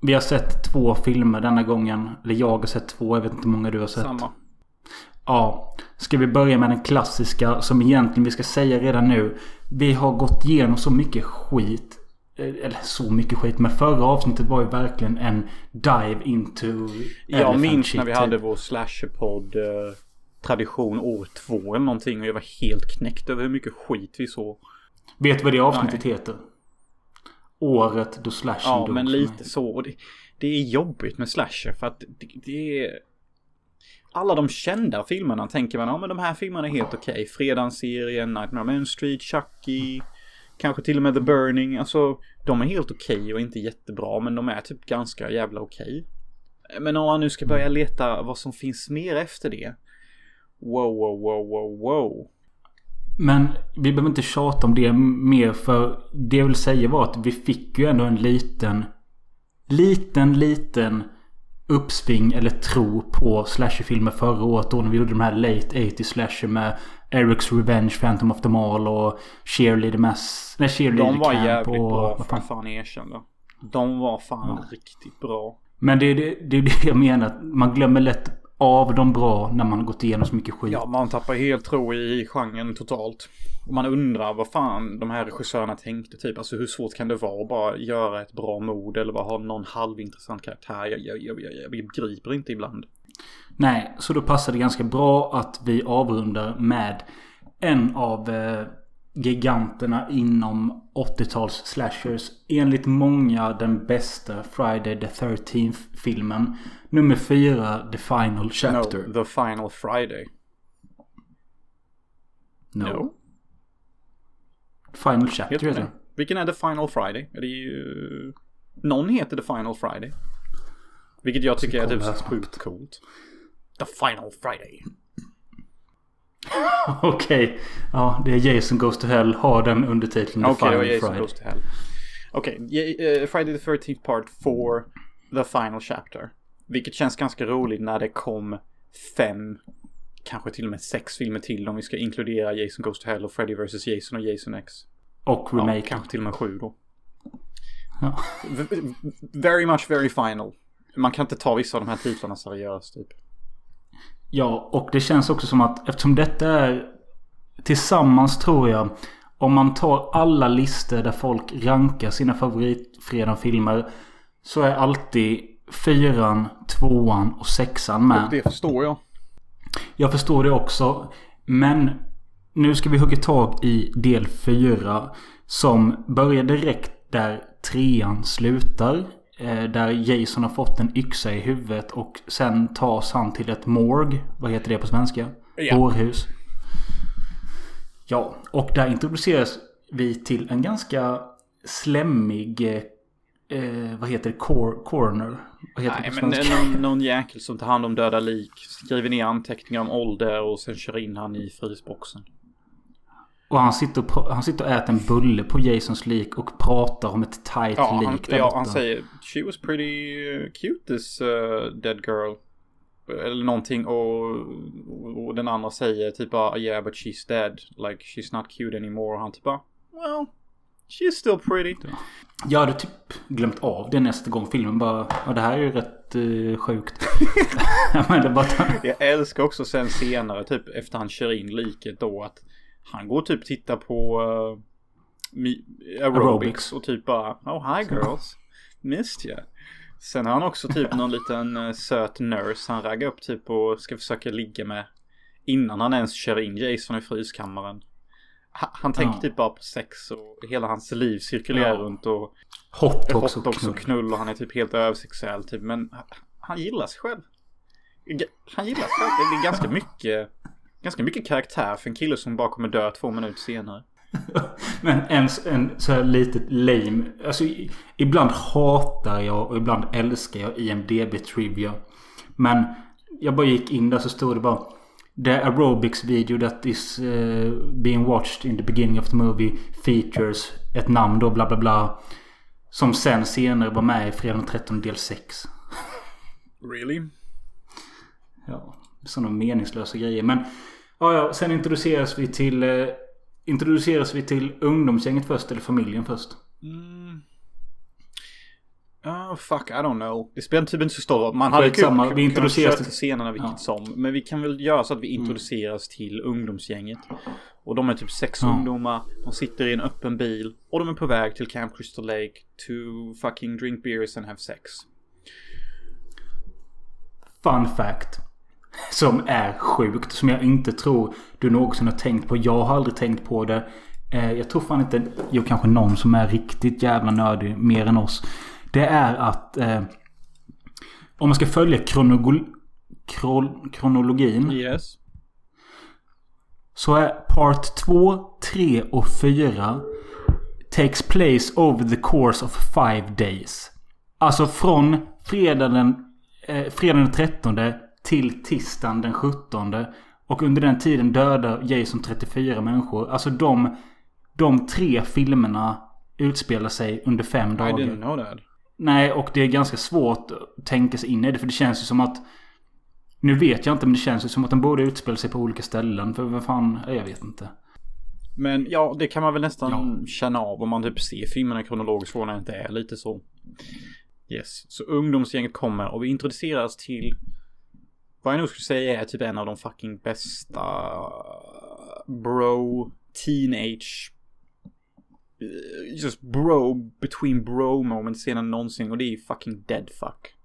vi har sett två filmer denna gången. Eller jag har sett två. Jag vet inte hur många du har sett. Samma. Ja. Ska vi börja med den klassiska som egentligen vi ska säga redan nu. Vi har gått igenom så mycket skit. Eh, Eller så mycket skit. Men förra avsnittet var ju verkligen en dive into Jag minns när vi typ. hade vår slasherpodd eh, tradition år två eller någonting och jag var helt knäckt över hur mycket skit vi såg. Vet du vad det avsnittet heter? Året då slashen Ja, dog men lite så. Och det, det är jobbigt med slasher för att det, det är... Alla de kända filmerna tänker man, ja men de här filmerna är helt okej. Fredagsserien, Nightmare on Elm Street, Chucky, kanske till och med The Burning. Alltså, de är helt okej och inte jättebra, men de är typ ganska jävla okej. Men om man nu ska börja leta vad som finns mer efter det. Wow, wow, wow, wow, wow. Men vi behöver inte tjata om det mer för det jag vill säga var att vi fick ju ändå en liten liten, liten uppsving eller tro på slasherfilmer förra året då när vi gjorde de här late 80 slasher med Eric's Revenge, Phantom of the Mall och Cheerleader Mass... Nej, Cheerleader De var Camp jävligt och... bra, vad fan. fan erkänna. De var fan riktigt bra. Men det är det, det, är det jag menar. att Man glömmer lätt av de bra när man gått igenom så mycket skit. Ja, man tappar helt tro i genren totalt. Och man undrar vad fan de här regissörerna tänkte typ. Alltså hur svårt kan det vara att bara göra ett bra mod eller bara ha någon halvintressant karaktär? Jag, jag, jag, jag, jag begriper inte ibland. Nej, så då passar det ganska bra att vi avrundar med en av eh, giganterna inom 80-tals slashers. Enligt många den bästa Friday the 13th filmen. Nummer fyra, The Final Chapter. No, The Final Friday. No. No. Final Chapter heter det. Vilken är The Final Friday? Det är ju... Någon heter The Final Friday. Vilket jag tycker är typ sjukt coolt. The Final Friday. (laughs) Okej. Ja, det är Jason Goes to Hell. Har den undertiteln The det var Final Jason Friday. Goes to Hell. Okej, okay, Friday the 13th Part 4 The Final Chapter. Vilket känns ganska roligt när det kom fem, kanske till och med sex filmer till om vi ska inkludera Jason Goes to Hell och Freddy vs Jason och Jason X. Och Ja, remake. kanske till och med sju då. Ja. Very much very final. Man kan inte ta vissa av de här titlarna seriöst typ. Ja, och det känns också som att eftersom detta är tillsammans tror jag. Om man tar alla listor där folk rankar sina favoritfredagsfilmer. Så är alltid fyran, tvåan och sexan med. Och det förstår jag. Jag förstår det också. Men nu ska vi hugga tag i del fyra. Som börjar direkt där trean slutar. Eh, där Jason har fått en yxa i huvudet och sen tas han till ett morg. Vad heter det på svenska? Ja. Bårhus. Ja, och där introduceras vi till en ganska slemmig... Eh, eh, vad heter det? Cor coroner? Vad heter Nej, det på men svenska? någon, (laughs) någon jäkel som tar hand om döda lik. Skriver ner anteckningar om ålder och sen kör in han i frysboxen. Och han sitter, och, han sitter och äter en bulle på Jasons lik och pratar om ett tight Ja, lik han, där ja, borta. han säger She was pretty uh, cute this uh, dead girl. Eller någonting och, och den andra säger typ bara Yeah but she's dead. Like she's not cute anymore. Och han typ bara Well She's still pretty. Jag hade typ glömt av det nästa gång filmen bara... Ja, det här är ju rätt eh, sjukt. (laughs) (laughs) Bara... Jag älskar också sen senare typ efter han kör in liket då att han går typ titta på uh, aerobics, Aerobics. och typ bara Oh hi (laughs) girls. Missed you. Sen har han också typ (laughs) någon liten uh, söt nurse han raggar upp typ och ska försöka ligga med. Innan han ens kör in Jason i fryskammaren. Ha- Han tänker Ja. typ bara på sex och hela hans liv cirkulerar Ja. runt och Hotdogs hotdogs och och knull. knull och han är typ helt översexuell typ. Men han gillar sig själv. Han gillar sig själv. Det är ganska mycket, ganska mycket karaktär för en kille som bara kommer dö två minuter senare. (laughs) Men en, en så här litet lame. Alltså ibland hatar jag och ibland älskar jag IMDB Trivia. Men jag bara gick in där så stod det bara. The aerobics video that is eh, being watched in the beginning of the movie features ett namn då bla bla bla. Som sen senare var med i Fredag den 13 del 6. Really? Ja, sådana meningslösa grejer. Men ja, ja, sen introduceras vi till eh, Introduceras vi till ungdomsgänget först eller familjen först? Mm. Oh fuck, I don't know. Det spelar typ inte så stor roll. Man hade kunnat vi introduceras till scenerna vilket Ja. som. Men vi kan väl göra så att vi introduceras till ungdomsgänget. Och de är typ sex Ja. ungdomar. De sitter i en öppen bil. Och de är på väg till Camp Crystal Lake. To fucking drink beers and have sex. Fun fact. Som är sjukt. Som jag inte tror du någonsin har tänkt på. Jag har aldrig tänkt på det. Eh, jag tror fan inte... Jo, kanske någon som är riktigt jävla nördig. Mer än oss. Det är att... Eh, om man ska följa kronologi, kronologin. Yes. Så är part 2, 3 och 4 takes place over the course of five days. Alltså från fredag den, eh, fredag den 13 till tisdagen den 17. Och under den tiden dödar Jason 34 människor. Alltså de, de tre filmerna utspelar sig under fem I dagar. didn't know that. Nej, och det är ganska svårt att tänka sig in i det. För det känns ju som att... Nu vet jag inte, men det känns ju som att den borde utspela sig på olika ställen. För vad fan, jag vet inte. Men ja, det kan man väl nästan känna av om man typ ser filmerna kronologiskt från när det inte är lite så. Yes, så ungdomsgänget kommer och vi introduceras till Vad jag nog skulle säga är typ en av de fucking bästa bro teenage just bro between bro moments sedan någonsin och det är fucking dead fuck.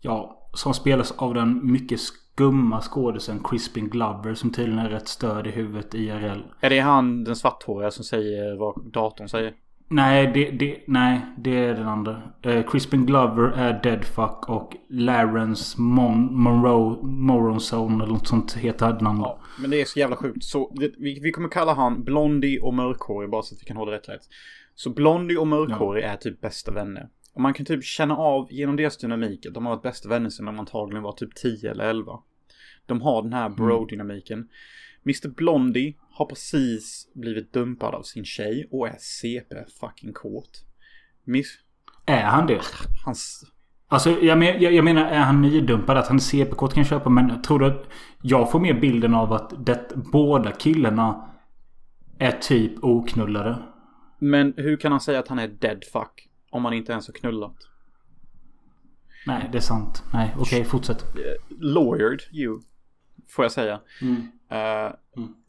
Ja, som spelas av den mycket skumma skådisen Crispin Glover som tydligen är rätt störd i huvudet IRL. Är det han den svarthåriga som säger vad datorn säger? Nej, det, det, nej, det är den andra. Eh, Crispin Glover är Deadfuck och Lawrence Mon Monroe Moronzone eller något sånt heter han namn. Ja, men det är så jävla sjukt. Så det, vi, vi kommer kalla han Blondie och mörkhårig bara så att vi kan hålla rätt rätt. Så Blondie och mörkhårig är typ bästa vänner. Och man kan typ känna av genom deras dynamik att de har varit bästa vänner sedan de antagligen var typ 10 eller 11. De har den här bro-dynamiken. Mr Blondie har precis blivit dumpad av sin tjej och är CP fucking kåt. Miss... Är han det? Hans... Alltså jag, men, jag, jag menar är han nydumpad att han är CP-kort kan jag köpa men jag tror du att jag får mer bilden av att det, båda killarna är typ oknullade. Men hur kan han säga att han är dead fuck? Om han inte ens har knullat. Nej, det är sant. Nej, okej, fortsätt. Lawyered you. Får jag säga. Eh,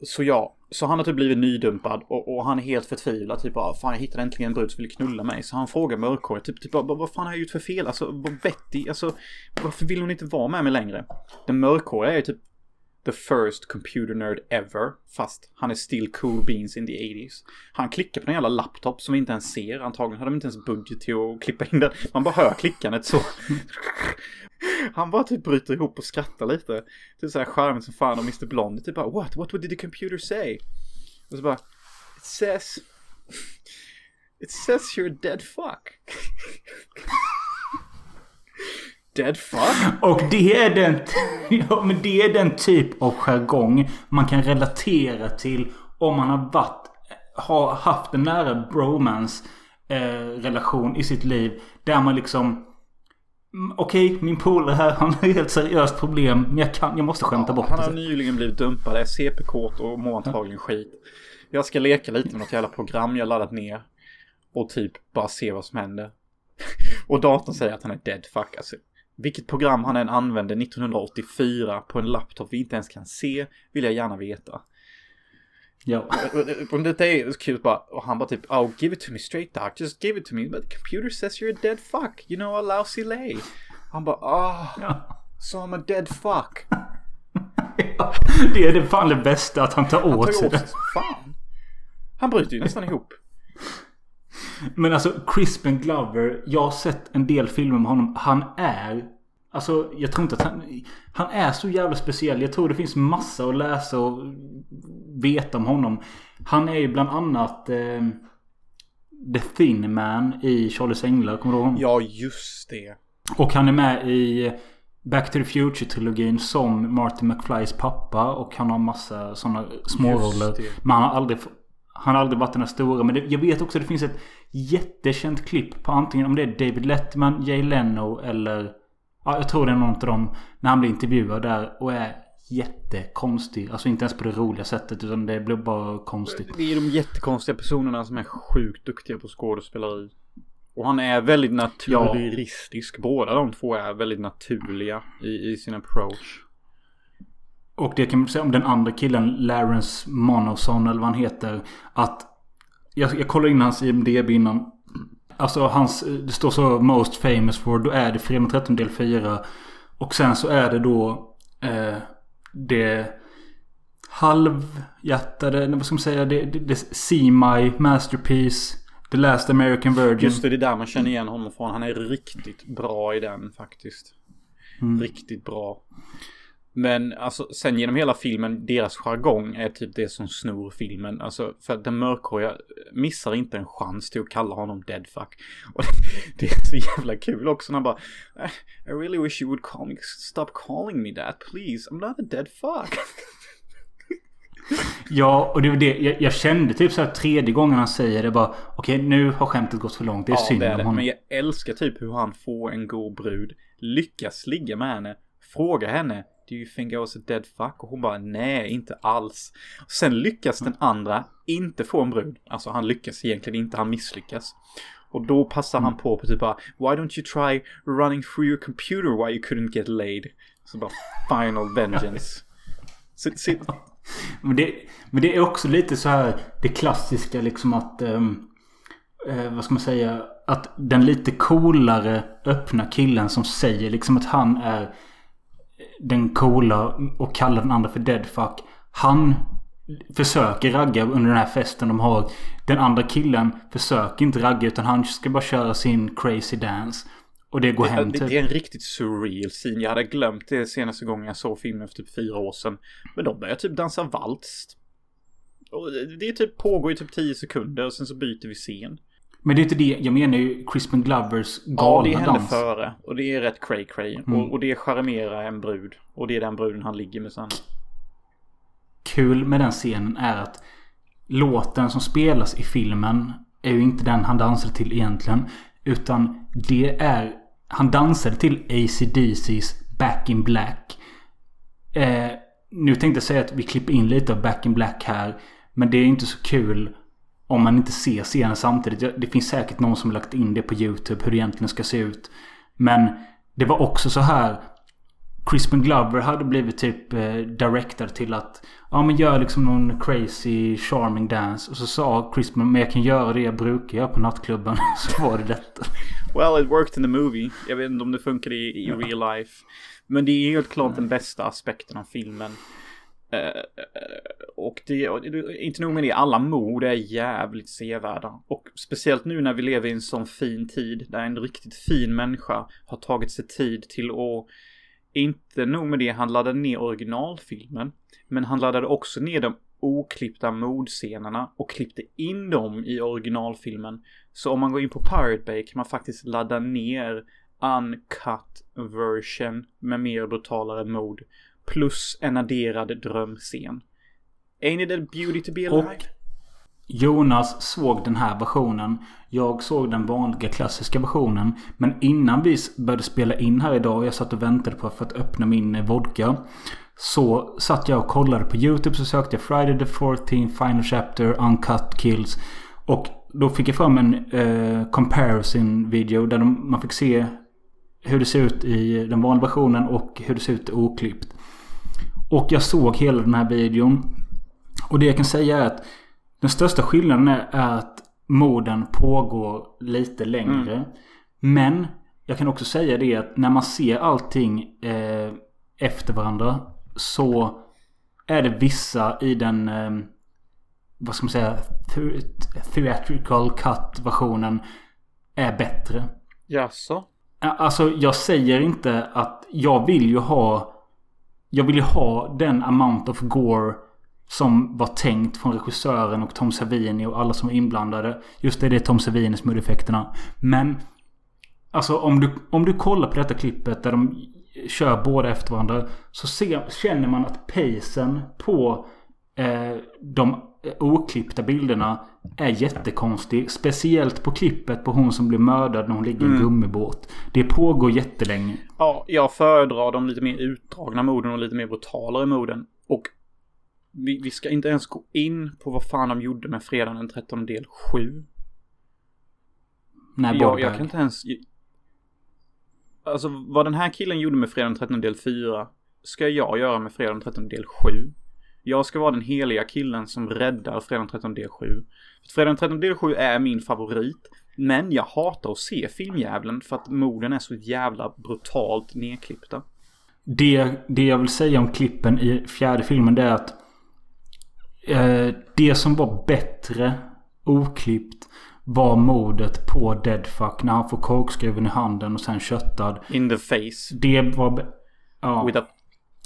Så ja, så han har typ blivit nydumpad och, och han är helt förtvivlad. Typ bara, fan jag hittade äntligen en brud som ville knulla mig. Så han frågar mörkhåret, typ, typ bara, vad fan har jag gjort för fel? Alltså, vad Betty, alltså, varför vill hon inte vara med mig längre? Den mörkhåriga är ju typ the first computer nerd ever. Fast han är still cool beans in the 80s. Han klickar på en jävla laptop som vi inte ens ser. Antagligen hade de inte ens budget till att klippa in den. Man bara hör klickandet så. (laughs) Han bara typ bryter ihop och skrattar lite. Typ såhär charmigt som fan och Mr Blondie typ bara What? What did the computer say? Och så bara It says (laughs) It says you're a dead fuck. (laughs) dead fuck? Och det är den... Ja, men det är den typ av jargong man kan relatera till om man har varit... Har haft en nära bromance eh, relation i sitt liv. Där man liksom mm, Okej, min polare här, han har helt seriöst problem. Men jag, kan, jag måste skämta bort Han har det. nyligen blivit dumpad, är CP-kåt och mår antagligen skit. Jag ska leka lite med något jävla program jag laddat ner. Och typ bara se vad som händer. (laughs) och datorn säger att han är dead fuck. Alltså, vilket program han än använde 1984 på en laptop vi inte ens kan se vill jag gärna veta. Ja. Om detta är kul bara, och han bara typ Oh give it to me straight doc, just give it to me. But the computer says you're a dead fuck, you know a lousy lay. Han bara ah, so I'm a dead fuck. (laughs) Det är det fan det bästa att han tar Han åt sig det. fan. Han bryter ju nästan ihop. Men alltså Crispin Glover. Jag har sett en del filmer med honom. Han är... Alltså jag tror inte att han... Han är så jävla speciell. Jag tror det finns massa att läsa och veta om honom. Han är ju bland annat... Eh, The Thin Man i Charlies Änglar. Kommer du ihåg honom? Ja, just det. Och han är med i Back to the Future-trilogin som Martin McFlys pappa. Och han har massa sådana småroller. Men han har aldrig... Han har aldrig varit den här stora. Men det, jag vet också att det finns ett jättekänt klipp på antingen om det är David Letterman, Jay Leno eller... Ja, jag tror det är någon av dem. När han blir intervjuad där och är jättekonstig. Alltså inte ens på det roliga sättet utan det blir bara konstigt. Det är de jättekonstiga personerna som är sjukt duktiga på skådespeleri. Och han är väldigt naturalistisk. Båda de två är väldigt naturliga i, i sin approach. Och det kan man säga om den andra killen, Lawrence Monoson eller vad han heter. Att jag, jag kollade in hans IMDB innan. Alltså hans, det står så Most famous for. Då är det Fredag 13 del 4. Och sen så är det då eh, det halvhjärtade, vad ska man säga, det, det, det See My Masterpiece. The Last American Virgin. Just det, det är där man känner igen honom från. Han är riktigt bra i den faktiskt. Riktigt bra. Men alltså sen genom hela filmen, deras jargong är typ det som snor filmen. Alltså för att den mörkhåriga missar inte en chans till att kalla honom deadfuck. (laughs) Och det är så jävla kul också när han bara "Eh, I really wish you would call me, stop calling me that please. I'm not a dead fuck. (laughs) Ja, och det var det. Jag, jag kände typ så här tredje gången han säger det bara. Okej, nu har skämtet gått för långt. Det är ja, synd det är om det. honom. Men jag älskar typ hur han får en god brud, lyckas ligga med henne, fråga henne Do you think I was a dead fuck? Och hon bara nej, inte alls. Sen lyckas den andra inte få en brud. Alltså han lyckas egentligen inte, han misslyckas. Och då passar han på på typ bara Why don't you try running through your computer why you couldn't get laid? Så bara Final vengeance. (laughs) Så, så, Men det, men det är också lite så här det klassiska liksom att... ehm, eh, vad ska man säga? Att den lite coolare öppna killen som säger liksom att han är den coola och kallar den andra för deadfuck. Han försöker ragga under den här festen de har. Den andra killen försöker inte ragga utan han ska bara köra sin crazy dance. Och det går hem det, typ. det är en riktigt surreal scene. Jag hade glömt det senaste gången jag såg filmen för typ fyra år sedan. Men de börjar typ dansa vals. Och det- det typ pågår i typ 10 sekunder och sen så byter vi scen. Men det är inte det. Jag menar ju Crispin Glovers Ja, galna det händer dans. före. Och det är rätt cray cray. Mm. Och, och det charmerar en brud. Och det är den bruden han ligger med sen. kul med den scenen är att låten som spelas i filmen är ju inte den han dansade till egentligen. Utan det är... Han dansade till AC/DC's Back in Black. Eh, nu tänkte jag säga att vi klipper in lite av Back in Black här. Men det är inte så kul om man inte ser scenen samtidigt. Det finns säkert någon som lagt in det på YouTube hur det egentligen ska se ut. Men det var också så här. Crispin Glover hade blivit typ eh, director till att Ja men gör liksom någon crazy charming dance. Och så sa Crispin men jag kan göra det jag brukar göra på nattklubben. (laughs) så var det detta. Well, it worked in the movie. Jag vet inte om det funkar i, i real life. Men det är helt klart den bästa aspekten av filmen. Eh, och det, inte nog med det, alla mord är jävligt sevärda. Och speciellt nu när vi lever i en sån fin tid där en riktigt fin människa har tagit sig tid till att inte nog med det, han laddade ner originalfilmen. Men han laddade också ner de oklippta mordscenerna och klippte in dem i originalfilmen. Så om man går in på Pirate Bay kan man faktiskt ladda ner uncut version med mer brutalare mord. Plus en adderad drömscen. Ain't it a beauty to be alive? Och Jonas såg den här versionen. Jag såg den vanliga klassiska versionen. Men innan vi började spela in här idag och jag satt och väntade på för att öppna min eh, vodka. Så satt jag och kollade på YouTube så sökte jag Friday the 14th Final Chapter Uncut Kills. Och då fick jag fram en eh, comparison video där de, man fick se hur det ser ut i den vanliga versionen och hur det ser ut oklippt. Och jag såg hela den här videon. Och det jag kan säga är att den största skillnaden är, att morden pågår lite längre. Men jag kan också säga det att när man ser allting eh, efter varandra så är det vissa i den eh, vad ska man säga the- theatrical cut versionen är bättre. Jaså? Ja, Alltså jag säger inte att jag vill ju ha jag vill ju ha den amount of gore Som var tänkt från regissören och Tom Savini och alla som var inblandade. Just det, det är Tom Savini som gjorde effekterna. Men Alltså om du, om du kollar på detta klippet där de kör båda efter varandra. Så ser, känner man att pacen på eh, de oklippta bilderna är jättekonstig. Speciellt på klippet på hon som blir mördad när hon ligger i en Mm. gummibåt. Det pågår jättelänge. Ja, jag föredrar de lite mer utdragna morden och lite mer brutalare morden. Och vi, vi ska inte ens gå in på vad fan de gjorde med fredagen den 13 del 7. Nej, jag, jag kan inte ens... Alltså vad den här killen gjorde med fredagen den 13 del 4 ska jag göra med fredagen den 13 del 7. Jag ska vara den heliga killen som räddar fredagen den 13 del 7. Fredagen den 13 del 7 är min favorit. Men jag hatar att se filmjävlen för att morden är så jävla brutalt nedklippta. Det, det jag vill säga om klippen i fjärde filmen det är att eh, Det som var bättre oklippt var mordet på Deadfuck när han får korkskruven i handen och sen köttad. In the face. Det var... Ja. With a...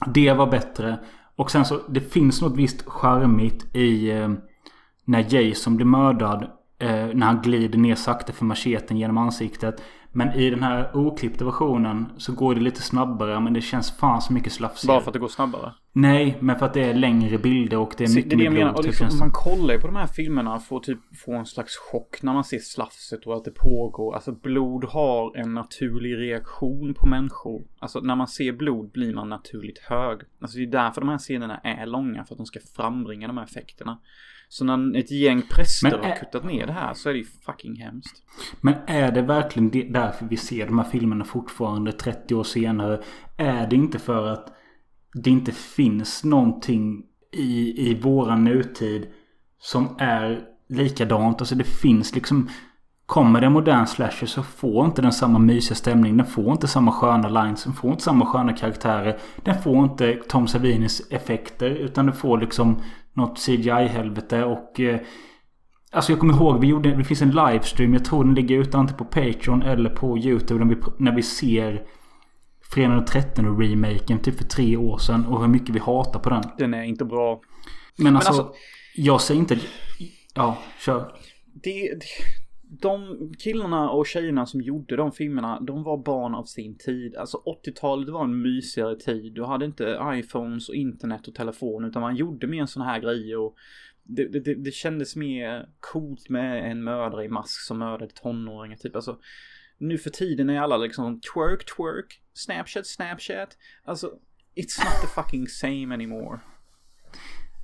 Det var bättre. Och sen så det finns något visst charmigt i eh, när Jason blir mördad. Eh, när han glider ner sakta för macheten genom ansiktet. Men i den här oklippta versionen så går det lite snabbare. Men det känns fan så mycket slafsigare. Bara för att det går snabbare. Nej, men för att det är längre bilder och det är Se, mycket det är det jag menar. blod. Typ, liksom, man kollar ju på de här filmerna får typ få en slags chock när man ser slafset och att det pågår. Alltså blod har en naturlig reaktion på människor. Alltså när man ser blod blir man naturligt hög. Alltså det är därför de här scenerna är långa. För att de ska frambringa de här effekterna. Så när ett gäng präster Men har kuttat ner det här så är det ju fucking hemskt. Men är det verkligen därför vi ser de här filmerna fortfarande 30 år senare? Är det inte för att det inte finns någonting i, i våran nutid som är likadant? Alltså det finns liksom... Kommer det en modern slasher så får inte den samma mysiga stämning. Den får inte samma sköna lines. Den får inte samma sköna karaktärer. Den får inte Tom Savinis effekter. Utan den får liksom något CGI-helvete och... Eh, Alltså jag kommer ihåg, vi gjorde, det finns en livestream. Jag tror den ligger ute antingen på Patreon eller på YouTube. När vi, när vi ser Fredag den 13 remaken typ för tre år sedan. Och hur mycket vi hatar på den. Den är inte bra. Men alltså, alltså- jag säger inte... Ja, kör. Det, det, de killarna och tjejerna som gjorde de filmerna, de var barn av sin tid. Alltså 80-talet var en mysigare tid. Du hade inte iPhones och internet och telefon utan man gjorde mer sådana här grejer. Och det, det, det, det kändes mer coolt med en mördare i mask som mördade tonåringar typ. Alltså, nu för tiden är alla liksom twerk, twerk, snapchat, snapchat. Alltså, it's not the fucking same anymore.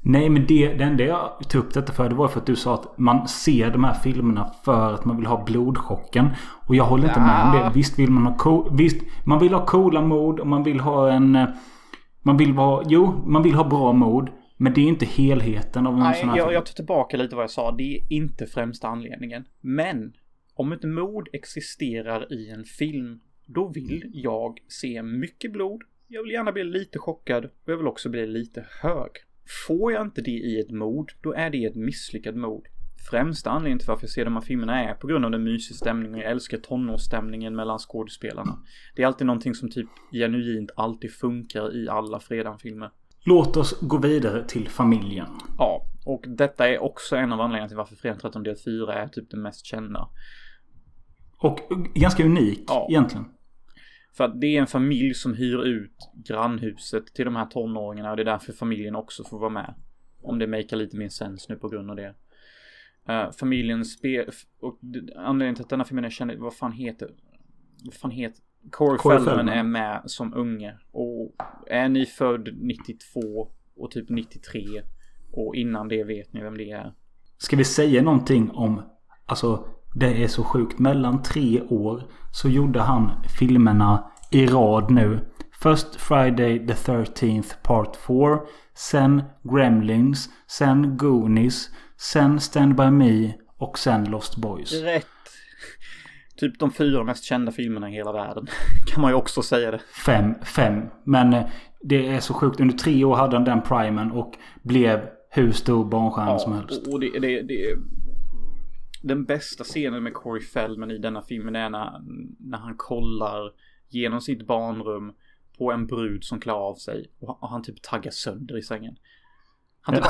Nej men det, det enda jag tog upp detta för det var för att du sa att man ser de här filmerna för att man vill ha blodchocken. Och jag håller inte med om det. Visst vill man ha cool, Visst, man vill ha coola mod och man vill ha en... eh, Man vill vara... Jo, man vill ha bra mod. Men det är inte helheten av en Nej, sån här jag, film. jag tar tillbaka lite vad jag sa. Det är inte främsta anledningen. Men om ett mord existerar i en film, då vill jag se mycket blod. Jag vill gärna bli lite chockad och jag vill också bli lite hög. Får jag inte det i ett mord, då är det ett misslyckat mord. Främsta anledningen till varför jag ser de här filmerna är på grund av den mysiga stämningen. Jag älskar tonårsstämningen mellan skådespelarna. Det är alltid någonting som typ genuint alltid funkar i alla Fredan-filmer. Låt oss gå vidare till familjen. Ja, och detta är också en av anledningarna till varför Fredag 13 del 4 är typ den mest kända. Och ganska unik Ja. egentligen. För att det är en familj som hyr ut grannhuset till de här tonåringarna och det är därför familjen också får vara med. Om det makar lite mer sens nu på grund av det. Uh, familjen spel... Och anledningen till att denna filmen är känd, vad fan heter... Vad fan heter... Corey, Corey Feldman. är med som unge. Och är ni född 92 och typ 93 och innan det vet ni vem det är. Ska vi säga någonting om... Alltså, det är så sjukt. Mellan tre år så gjorde han filmerna i rad nu. Först Friday the 13th Part 4. Sen Gremlins. Sen Goonies. Sen Stand By Me. Och sen Lost Boys. Rätt. Typ de fyra mest kända filmerna i hela världen. (laughs) kan man ju också säga det. Fem. Fem. Men eh, det är så sjukt. Under tre år hade han den primen och blev hur stor barnstjärna som helst. och det, det, det Den bästa scenen med Corey Feldman i denna filmen är när, när han kollar genom sitt barnrum på en brud som klär av sig och, och han typ taggar sönder i sängen. Han typ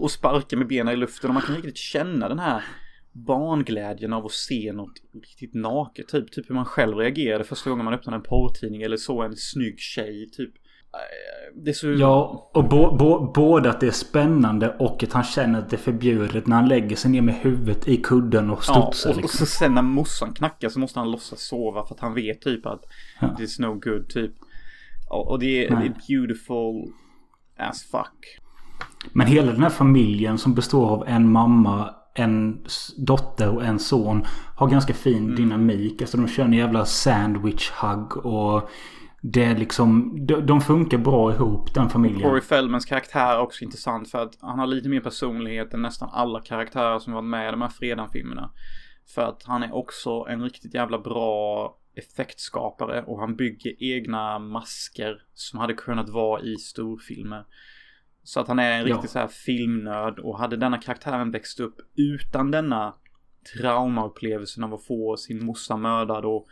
och sparkar med benen i luften och man kan riktigt känna den här barnglädjen av att se något riktigt naket. Typ, typ hur man själv reagerade första gången man öppnade en porrtidning eller såg en snygg tjej. Typ. Så... Ja, och bo, bo, både att det är spännande och att han känner att det är förbjudet när han lägger sig ner med huvudet i kudden och Ja, studsar. och, och liksom. så sen när morsan knackar så måste han låtsas sova för att han vet typ att Ja. it's no good typ. Och, och det, är, det är beautiful as fuck. Men hela den här familjen som består av en mamma, en dotter och en son har ganska fin Mm. dynamik. Alltså de kör en jävla sandwich hug och det är liksom... De, de funkar bra ihop den familjen. Corey Feldmans karaktär är också intressant för att han har lite mer personlighet än nästan alla karaktärer som varit med i de här Fredan-filmerna. För att han är också en riktigt jävla bra effektskapare och han bygger egna masker som hade kunnat vara i storfilmer. Så att han är en Ja. riktig så här filmnörd och hade denna karaktären växt upp utan denna traumaupplevelsen av att få sin morsa mördad och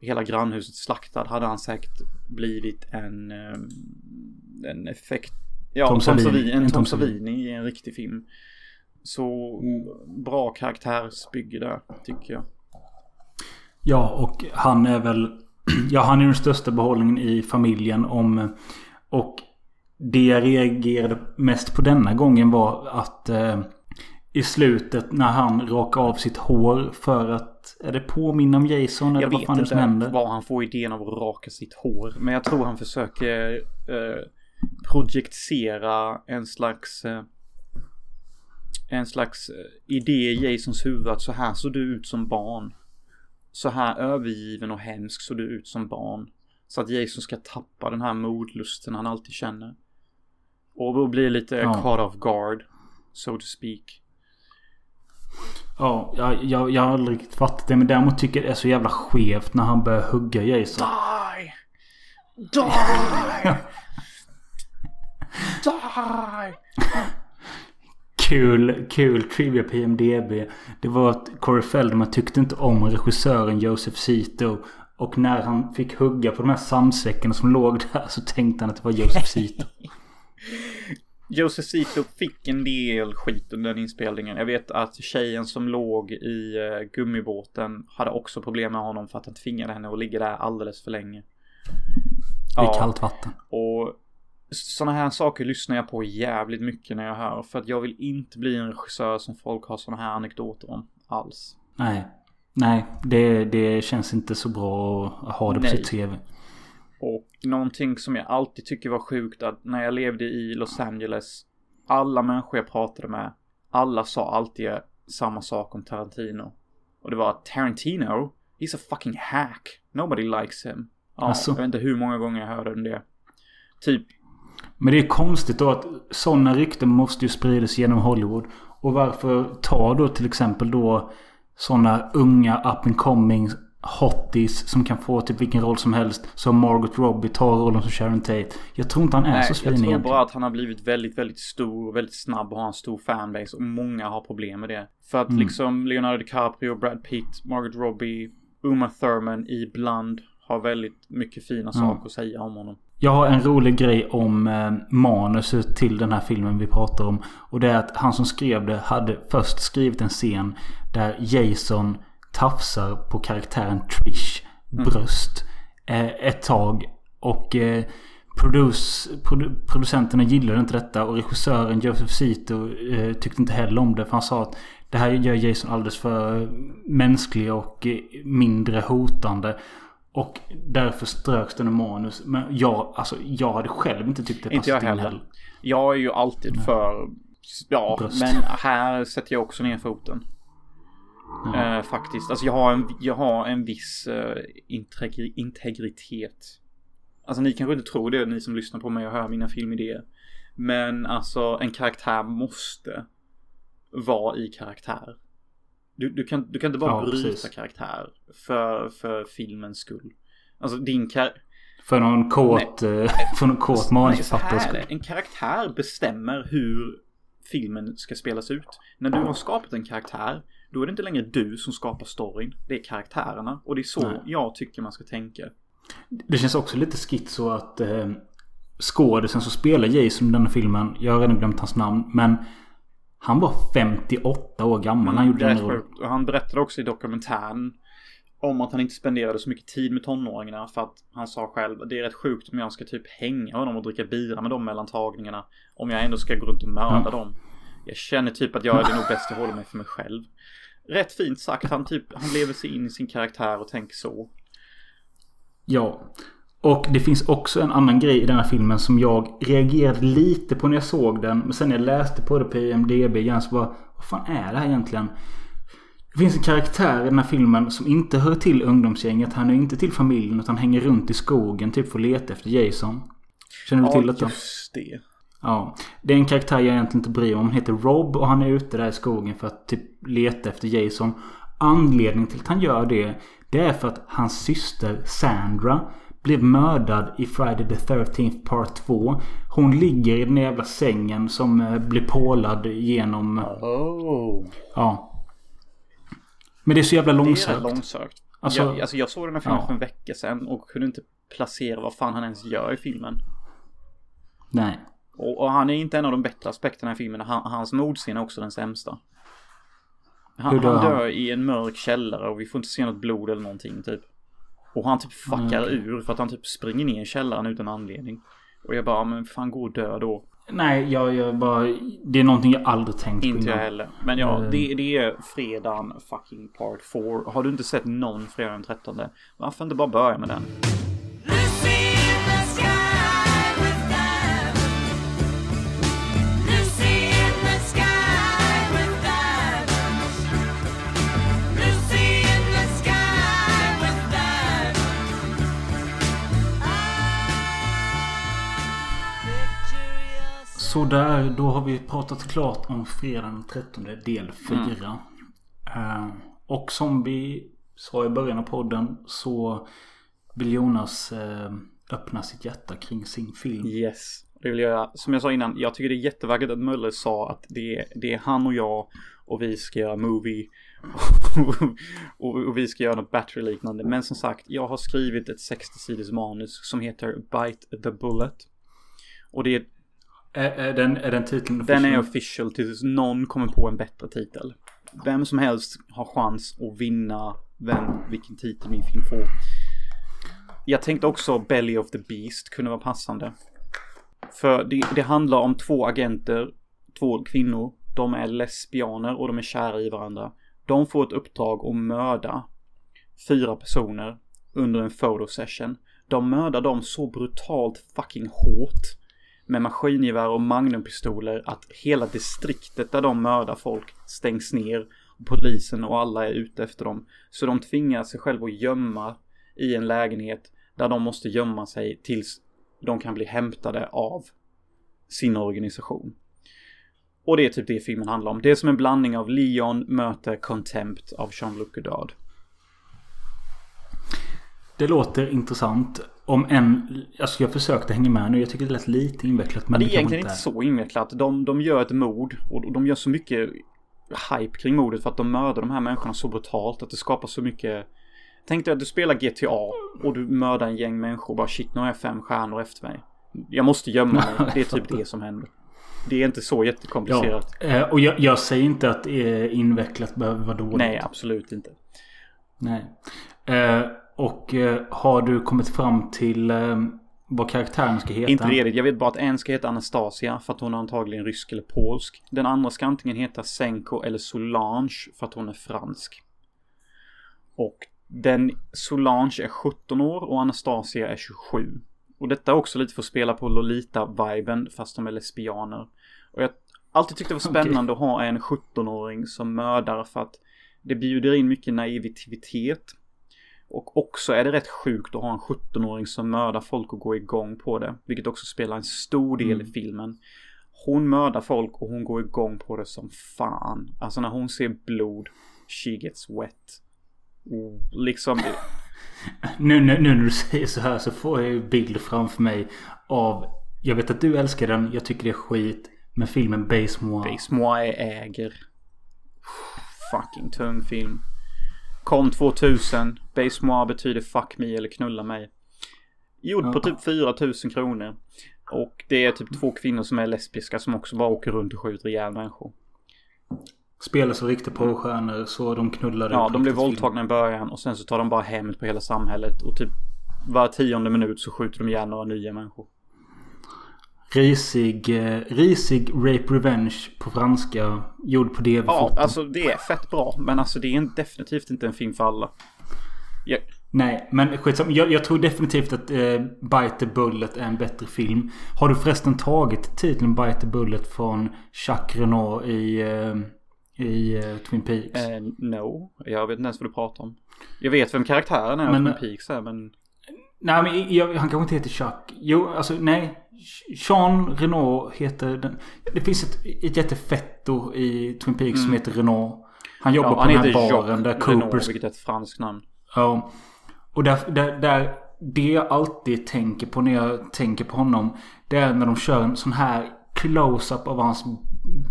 hela grannhuset slaktad hade han säkert blivit en, eh, en effekt... Ja, Tom Tom Savini. En Tom Tom Savini. I en riktig film. Så bra karaktärsbygge där, tycker jag. Ja, och han är väl... (clears throat) Ja, han är den största behållningen i familjen om... Och det jag reagerade mest på denna gången var att eh, i slutet när han rakar av sitt hår för att... Är det påminna om Jason eller Jag vad vet fan är det som inte händer? var han får idén av att raka sitt hår. Men jag tror han försöker eh, projicera en slags... Eh, en slags eh, idé i Jasons huvud att så här såg du ut som barn. Så här övergiven och hemsk såg du ut som barn. Så att Jason ska tappa den här modlusten han alltid känner. Och då blir lite Ja. caught off guard. So to speak. Ja, jag, jag, jag har aldrig riktigt fattat det. Men däremot tycker jag det är så jävla skevt när han börjar hugga Jason. Die! (laughs) Die! Die! Kul, kul trivia på IMDB. Det var att Corey Feldman tyckte inte om regissören Joseph Zito. Och när han fick hugga på de här sandsäckarna som låg där så tänkte han att det var Joseph Zito. (laughs) Joseph Zito fick en del skit under den inspelningen. Jag vet att tjejen som låg i eh, gummibåten hade också problem med honom för att han tvingade henne att ligga där alldeles för länge. I kallt vatten. Och sådana här saker lyssnar jag på jävligt mycket när jag hör. För att jag vill inte bli en regissör som folk har sådana här anekdoter om. Alls. Nej. Nej, det, det känns inte så bra att ha det på Nej. sitt CV. Och någonting som jag alltid tycker var sjukt att när jag levde i Los Angeles. Alla människor jag pratade med. Alla sa alltid samma sak om Tarantino. Och det var att Tarantino, he's a fucking hack. Nobody likes him. Ja, Asså? jag vet inte hur många gånger jag hörde det. Typ, Men det är konstigt då att sådana rykten måste ju spridas genom Hollywood. Och varför tar då till exempel då sådana unga up and coming hotties som kan få typ vilken roll som helst. Som Margot Robbie tar rollen som Sharon Tate. Jag tror inte han är nej, så jag svinig tror egentligen. bara att han har blivit väldigt, väldigt stor och väldigt snabb och har en stor fanbase. Och många har problem med det. För att Mm. liksom Leonardo DiCaprio, Brad Pitt, Margot Robbie, Uma Thurman ibland har väldigt mycket fina saker att säga om honom. Jag har en rolig grej om eh, manuset till den här filmen vi pratar om. Och det är att han som skrev det hade först skrivit en scen där Jason tafsar på karaktären Trish bröst eh, ett tag. Och eh, produce, produ, producenterna gillade inte detta och regissören Joseph Zito eh, tyckte inte heller om det. För han sa att det här gör Jason alldeles för mänsklig och mindre hotande. Och därför ströks den ur manus. Men jag, alltså, jag hade själv inte tyckt det passade in heller. Jag är ju alltid för... Ja, Bröst. men här sätter jag också ner foten. Eh, faktiskt. Alltså jag har en, jag har en viss eh, integri- integritet. Alltså ni kanske inte tror det, ni som lyssnar på mig och hör mina filmidéer. Men alltså en karaktär måste vara i karaktär. Du, du, kan, du kan inte bara Ja, bryta precis. karaktär för, för filmens skull. Alltså din karaktär... För någon kåt, eh, för någon kåt Nej, (laughs) så manusförfattare här är det. skull. En karaktär bestämmer hur filmen ska spelas ut. När du har skapat en karaktär, då är det inte längre du som skapar storyn. Det är karaktärerna. Och det är så Nej. jag tycker man ska tänka. Det känns också lite schizo att eh, skådisen som spelar Jason i den här filmen. Jag har redan glömt hans namn. Men han var 58 år gammal han gjorde Det är den här han berättade också i dokumentären om att han inte spenderade så mycket tid med tonåringarna för att han sa själv det är rätt sjukt om jag ska typ hänga honom och dricka bira med dem mellan tagningarna. Om jag ändå ska gå runt och mörda Ja. dem. Jag känner typ att jag är det nog bäst att hålla mig för mig själv. Rätt fint sagt. Han typ, han lever sig in i sin karaktär och tänker så. Ja. Och det finns också en annan grej i den här filmen som jag reagerade lite på när jag såg den. Men sen när jag läste på det på IMDB igen så bara Vad fan är det här egentligen? Det finns en karaktär i den här filmen som inte hör till ungdomsgänget. Han är inte till familjen utan hänger runt i skogen typ för att leta efter Jason. Känner du till detta? just det. Ja. Det är en karaktär jag egentligen inte bryr mig om. Han heter Rob och han är ute där i skogen för att typ leta efter Jason. Anledningen till att han gör det. Det är för att hans syster Sandra blev mördad i Friday the 13th Part 2. Hon ligger i den jävla sängen som eh, blir pålad genom... Oh. Ja. Men det är så jävla Det är långsökt. långsökt. Alltså- jag, alltså jag såg den här filmen Ja. för en vecka sedan och kunde inte placera vad fan han ens gör i filmen. Nej. Och, och han är inte en av de bättre aspekterna i filmen. Han, hans mordscen är också den sämsta. Han, Hur dör han dör i en mörk källare och vi får inte se något blod eller någonting typ. Och han typ fuckar Mm, ur för att han typ springer ner i källaren utan anledning. Och jag bara, men fan gå och dö då. Nej, jag, jag bara... Det är någonting jag aldrig tänkt på Inte jag heller. Men ja, Mm. det, det är fredagen fucking part 4. Har du inte sett någon fredag den 13? Varför inte bara börja med den? Sådär, då har vi pratat klart om fredagen den 13 del 4. Eh, och som vi sa i början av podden så vill Jonas eh, öppna sitt hjärta kring sin film. Yes. Det vill jag, som jag sa innan, jag tycker det är jättevackert att Möller sa att det är, det är han och jag och vi ska göra movie (laughs) och, och vi ska göra något battery-liknande. Men som sagt, jag har skrivit ett 60-siders manus som heter Bite the Bullet. Och det är Är, är, den, är den titeln Den är official? official tills någon kommer på en bättre titel. Vem som helst har chans att vinna vem, vilken titel min film får. Jag tänkte också Belly of the Beast kunde vara passande. För det, det handlar om två agenter, två kvinnor. De är lesbianer och de är kära i varandra. De får ett uppdrag att mörda fyra personer under en photosession. De mördar dem så brutalt fucking hårt med maskingevär och magnumpistoler att hela distriktet där de mördar folk stängs ner. Polisen och alla är ute efter dem. Så de tvingar sig själva att gömma i en lägenhet där de måste gömma sig tills de kan bli hämtade av sin organisation. Och det är typ det filmen handlar om. Det är som en blandning av Leon möter Contempt av Jean-Luc Godard. Det låter intressant. Om en... Alltså jag försökte hänga med nu. Jag tycker det lät lite invecklat. Men Men det är egentligen inte så invecklat. De, de gör ett mord och de gör så mycket hype kring mordet för att de mördar de här människorna så brutalt att det skapar så mycket Tänk dig att du spelar GTA och du mördar en gäng människor och bara shit nu har jag fem stjärnor efter mig. Jag måste gömma mig. (laughs) Det är typ det som händer. Det är inte så jättekomplicerat. Ja, eh, och jag, jag säger inte att eh, invecklat behöver vara dåligt. Nej, absolut inte. Nej. Eh, och eh, har du kommit fram till eh, vad karaktären ska heta? Inte redigt. Jag vet bara att en ska heta Anastasia för att hon är antagligen rysk eller polsk. Den andra ska antingen heta Senko eller Solange för att hon är fransk. Och den Solange är 17 år och Anastasia är 27. Och detta är också lite för att spela på Lolita-viben fast de är lesbianer. Och jag alltid tyckt det var (laughs) spännande att ha en 17-åring som mördar för att det bjuder in mycket naivitet. Och också är det rätt sjukt att ha en 17-åring som mördar folk och går igång på det. Vilket också spelar en stor del Mm. i filmen. Hon mördar folk och hon går igång på det som fan. Alltså när hon ser blod, she gets wet. Och liksom... (laughs) Nu, nu, nu när du säger så här så får jag ju bild framför mig av... Jag vet att du älskar den. Jag tycker det är skit. Men filmen Base Moi. Base Moi äger. Fucking tung film. Kom 2000. Base Moi betyder fuck me eller knulla mig. Gjord på typ 4000 kronor. Och det är typ två kvinnor som är lesbiska som också bara åker runt och skjuter ihjäl människor. Spelar som riktiga porrstjärnor så de knullade Ja, de blir våldtagna i början och sen så tar de bara hem på hela samhället och typ var tionde minut så skjuter de ihjäl några nya människor. Risig, eh, risig Rape Revenge på franska. Gjord på DV Ja, alltså det är fett bra. Men alltså det är en- definitivt inte en film för alla. Ja, Nej, men skitsamma. Jag, jag tror definitivt att eh, Bite the Bullet är en bättre film. Har du förresten tagit titeln Bite the Bullet från Jacques Renault i, eh, i eh, Twin Peaks? eh, no, jag vet inte ens vad du pratar om. Jag vet vem karaktären är Men- Twin Peaks är men... Nej, men jag, han kanske inte heter Chuck. Jo, alltså nej. Jean Renault heter den. Det finns ett, ett jättefetto i Twin Peaks som heter Renault. Han jobbar Ja, på han den här baren där Jacques Coopers Renault, vilket är ett franskt namn. Ja. Och där, där, där, det jag alltid tänker på när jag tänker på honom. Det är när de kör en sån här close-up av hans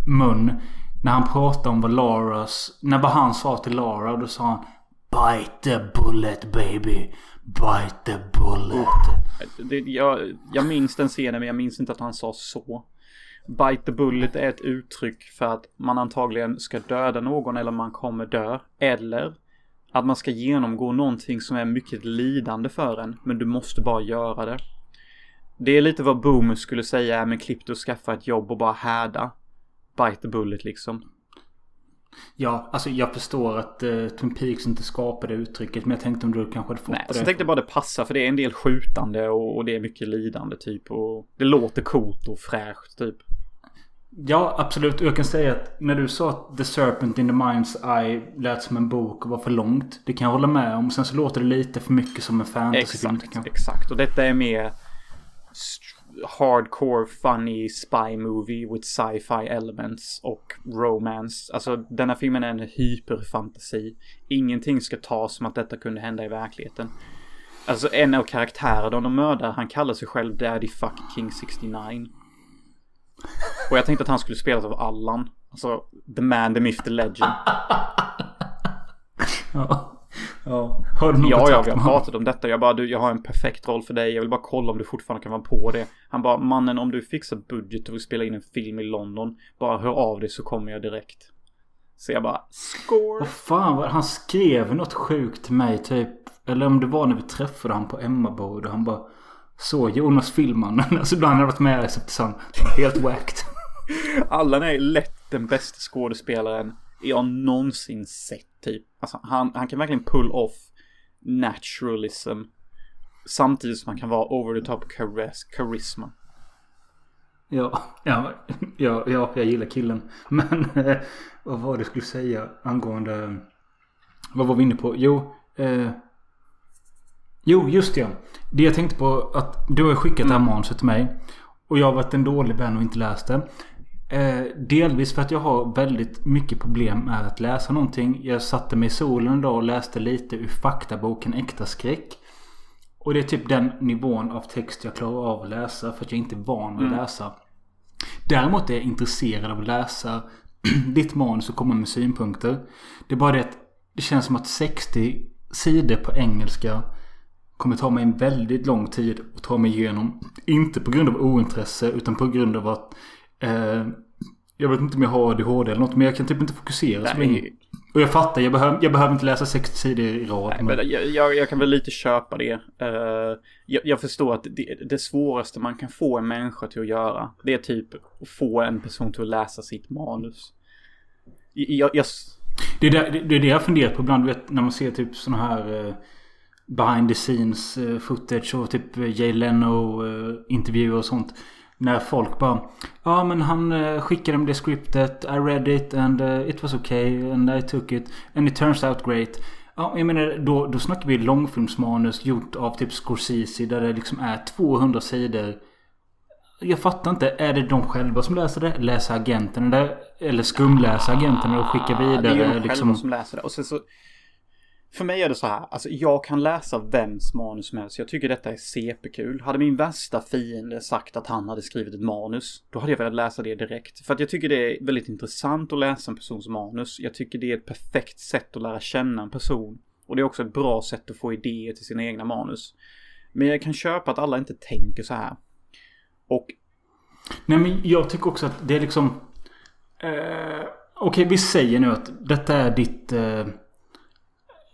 mun. När han pratar om vad Laras, när vad han sa till Lara. Då sa han Bite the bullet baby. Bite the bullet. Det, jag, jag minns den scenen men jag minns inte att han sa så. Bite the bullet är ett uttryck för att man antagligen ska döda någon eller man kommer dö. Eller att man ska genomgå någonting som är mycket lidande för en. Men du måste bara göra det. Det är lite vad Boomer skulle säga, men klipp dig och skaffa ett jobb och bara härda. Bite the bullet liksom. Ja, alltså jag förstår att uh, Twin Peaks inte skapade uttrycket. Men jag tänkte om du kanske hade fått Nej, det. så jag tänkte bara det passar för det är en del skjutande och, och det är mycket lidande typ. Och det låter coolt och fräscht typ. Ja, absolut. Och jag kan säga att när du sa att The Serpent in the Mind's Eye lät som en bok och var för långt. Det kan jag hålla med om. Sen så låter det lite för mycket som en fantasyfilm. Exakt, exakt. Och detta är mer hardcore funny spy movie with sci-fi elements och romance. Alltså denna filmen är en hyperfantasi. Ingenting ska tas som att detta kunde hända i verkligheten. Alltså en av karaktärerna de mördar, han kallar sig själv Daddy Fuck King 69. Och jag tänkte att han skulle spelas av Allan. Alltså, the man, the myth, the legend. (laughs) Ja ja. Har du någon Ja, ja, vi har pratat om detta. Jag bara, du, jag har en perfekt roll för dig. Jag vill bara kolla om du fortfarande kan vara på det. Han bara, mannen om du fixar budget och vill spela in en film i London. Bara hör av dig så kommer jag direkt. Så jag bara, score! Vad fan var det? Han skrev något sjukt till mig typ. Eller om det var när vi träffade han på Emmaboda. Och han bara. Så Jonas Filmannen. (laughs) Alltså ibland har jag varit med i Reception. Helt wacked. Allan är lätt den bästa skådespelaren jag någonsin sett typ. Alltså han, han kan verkligen pull off naturalism. Samtidigt som han kan vara over the top charis charisma. Ja, ja, ja, ja, jag gillar killen. Men eh, vad var det jag skulle säga angående... Vad var vi inne på? Jo, eh, jo, just det. Det jag tänkte på att du har skickat det här manuset till mig. Och jag har varit en dålig vän och inte läst det. Eh, delvis för att jag har väldigt mycket problem med att läsa någonting. Jag satte mig i solen en dag och läste lite ur faktaboken Äkta skräck. Och det är typ den nivån av text jag klarar av att läsa för att jag inte är van vid att Mm. läsa. Däremot är jag intresserad av att läsa (clears throat) ditt manus och komma med synpunkter. Det är bara det att det känns som att 60 sidor på engelska kommer ta mig en väldigt lång tid att ta mig igenom. Inte på grund av ointresse utan på grund av att eh, jag vet inte om jag har ADHD eller något men jag kan typ inte fokusera så Nej. länge. Och jag fattar, jag, behöver, jag behöver inte läsa 60 sidor i rad. Nej, men jag, jag, jag kan väl lite köpa det. Eh, jag, jag förstår att det, det svåraste man kan få en människa till att göra. Det är typ att få en person till att läsa sitt manus. Det är det, det är det jag funderar på ibland. Vet, när man ser typ såna här eh, behind the scenes eh, footage och typ Jay Leno eh, intervjuer och sånt. När folk bara Ja men han eh, skickade mig det scriptet. I read it and eh, it was okay and I took it. And it turns out great. Ja, jag menar då, då snackar vi långfilmsmanus gjort av typ Scorsese där det liksom är 200 sidor. Jag fattar inte. Är det de själva som läser det? Läser agenten det? Eller skumläser agenten och skickar vidare? Det är ju de liksom... själva som läser det. Och sen så... För mig är det så här, alltså jag kan läsa vems manus som helst. Jag tycker detta är CP-kul. Hade min värsta fiende sagt att han hade skrivit ett manus, då hade jag velat läsa det direkt. För att jag tycker det är väldigt intressant att läsa en persons manus. Jag tycker det är ett perfekt sätt att lära känna en person. Och det är också ett bra sätt att få idéer till sina egna manus. Men jag kan köpa att alla inte tänker så här. Och Nej men jag tycker också att det är liksom... Eh, Okej vi säger nu att detta är ditt... Eh,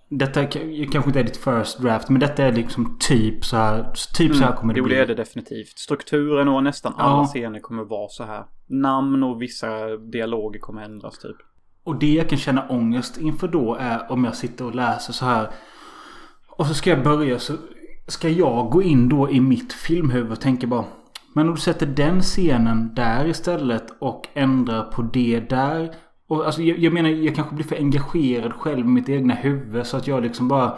detta kanske inte är ditt first draft men detta är liksom typ så här. Typ så här kommer det Mm. jo, bli. det är det definitivt. Strukturen och nästan alla Ja. scener kommer vara så här. Namn och vissa dialoger kommer ändras typ. Och det jag kan känna ångest inför då är om jag sitter och läser så här. Och så ska jag börja så ska jag gå in då i mitt filmhuvud och tänka bara. Men om du sätter den scenen där istället och ändrar på det där. Och alltså jag, jag menar jag kanske blir för engagerad själv i mitt egna huvud så att jag liksom bara.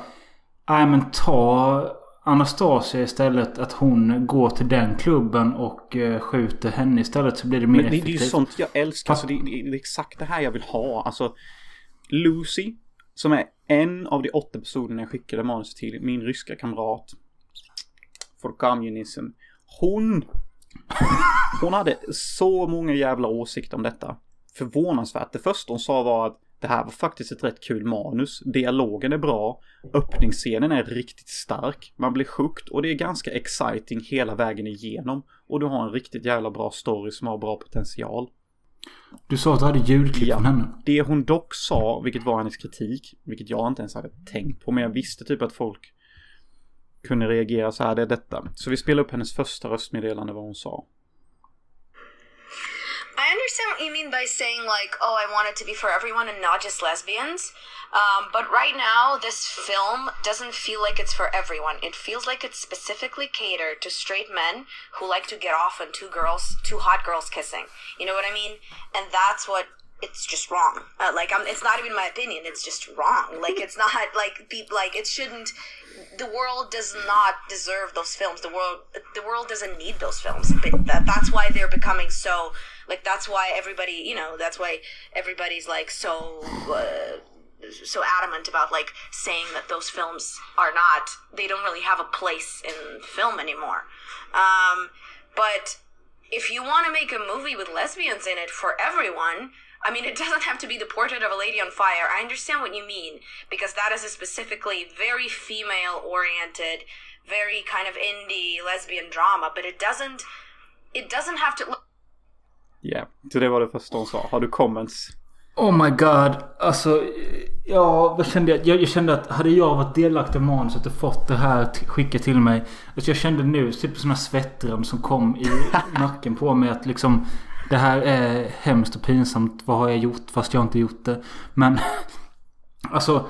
Nej men ta Anastasia istället. Att hon går till den klubben och eh, skjuter henne istället så blir det mer Men det, det är effektivt. ju sånt jag älskar. Alltså, det, det, är exakt det här jag vill ha. Alltså, Lucy, som är en av de åtta personerna jag skickade manus till, min ryska kamrat. For communism. Hon... Hon hade så många jävla åsikter om detta. Förvånansvärt. Det första hon sa var att det här var faktiskt ett rätt kul manus. Dialogen är bra. Öppningsscenen är riktigt stark. Man blir sjukt och det är ganska exciting hela vägen igenom. Och du har en riktigt jävla bra story som har bra potential. Du sa att du hade ljudklipp från henne. Det hon dock sa, vilket var hennes kritik, vilket jag inte ens hade tänkt på, men jag visste typ att folk kunde reagera så här, det är detta. Så vi spelar upp hennes första röstmeddelande vad hon sa. I understand what you mean by saying like, oh, I want it to be for everyone and not just lesbians. Um, but right now, this film doesn't feel like it's for everyone. It feels like it's specifically catered to straight men who like to get off on two girls, two hot girls kissing. You know what I mean? And that's what it's just wrong. Uh, like I'm, it's not even my opinion. It's just wrong. Like it's (laughs) not like people like it shouldn't. The world does not deserve those films. The world, the world doesn't need those films. But that, that's why they're becoming so. Like that's why everybody, you know, that's why everybody's like so. Uh, so adamant about like saying that those films are not they don't really have a place in film anymore um, but if you want to make a movie with lesbians in it for everyone I mean, it doesn't have to be the portrait of a lady on fire. I understand what you mean because that is a specifically very female oriented, very kind of indie lesbian drama, but it doesn't it doesn't have to look Ja, så det var det första hon sa. Har du comments? Oh my god. Alltså, ja, vad kände jag? jag? Jag kände att hade jag varit delaktig i manuset och fått det här skickat till mig. Alltså jag kände nu typ sån här svettrum som kom i (laughs) nacken på mig att liksom det här är hemskt och pinsamt. Vad har jag gjort fast jag har inte gjort det? Men (laughs) alltså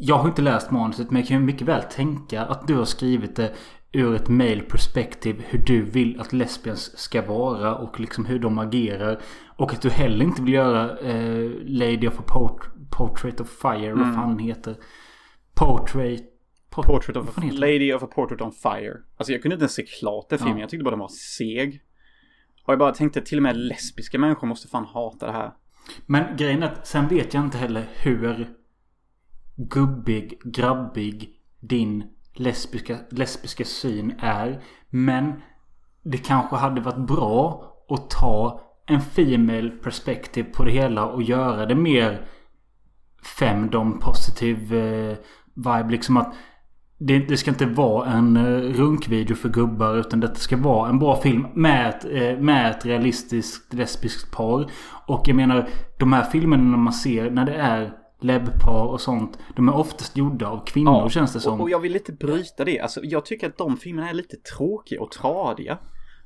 jag har inte läst manuset men jag kan ju mycket väl tänka att du har skrivit det ur ett male perspektiv hur du vill att lesbians ska vara och liksom hur de agerar. Och att du heller inte vill göra eh, Lady of a Port- Portrait of Fire. Vad Mm. fan heter? Portrait... Port- Portrait of vad a? Lady of a Portrait on Fire. Alltså jag kunde inte ens se klart den filmen. Ja. Jag tyckte bara den var seg. Och jag bara tänkte till och med lesbiska människor måste fan hata det här. Men grejen är att sen vet jag inte heller hur gubbig, grabbig din lesbiska, lesbiska syn är. Men det kanske hade varit bra att ta en female perspektiv på det hela och göra det mer femdom positiv eh, vibe. Liksom att det, det ska inte vara en eh, runkvideo för gubbar utan det ska vara en bra film med ett, eh, med ett realistiskt lesbiskt par. Och jag menar de här filmerna man ser när det är lebbpar och sånt. De är oftast gjorda av kvinnor känns det som. Och, och jag vill lite bryta det. Alltså jag tycker att de filmerna är lite tråkiga och tradiga.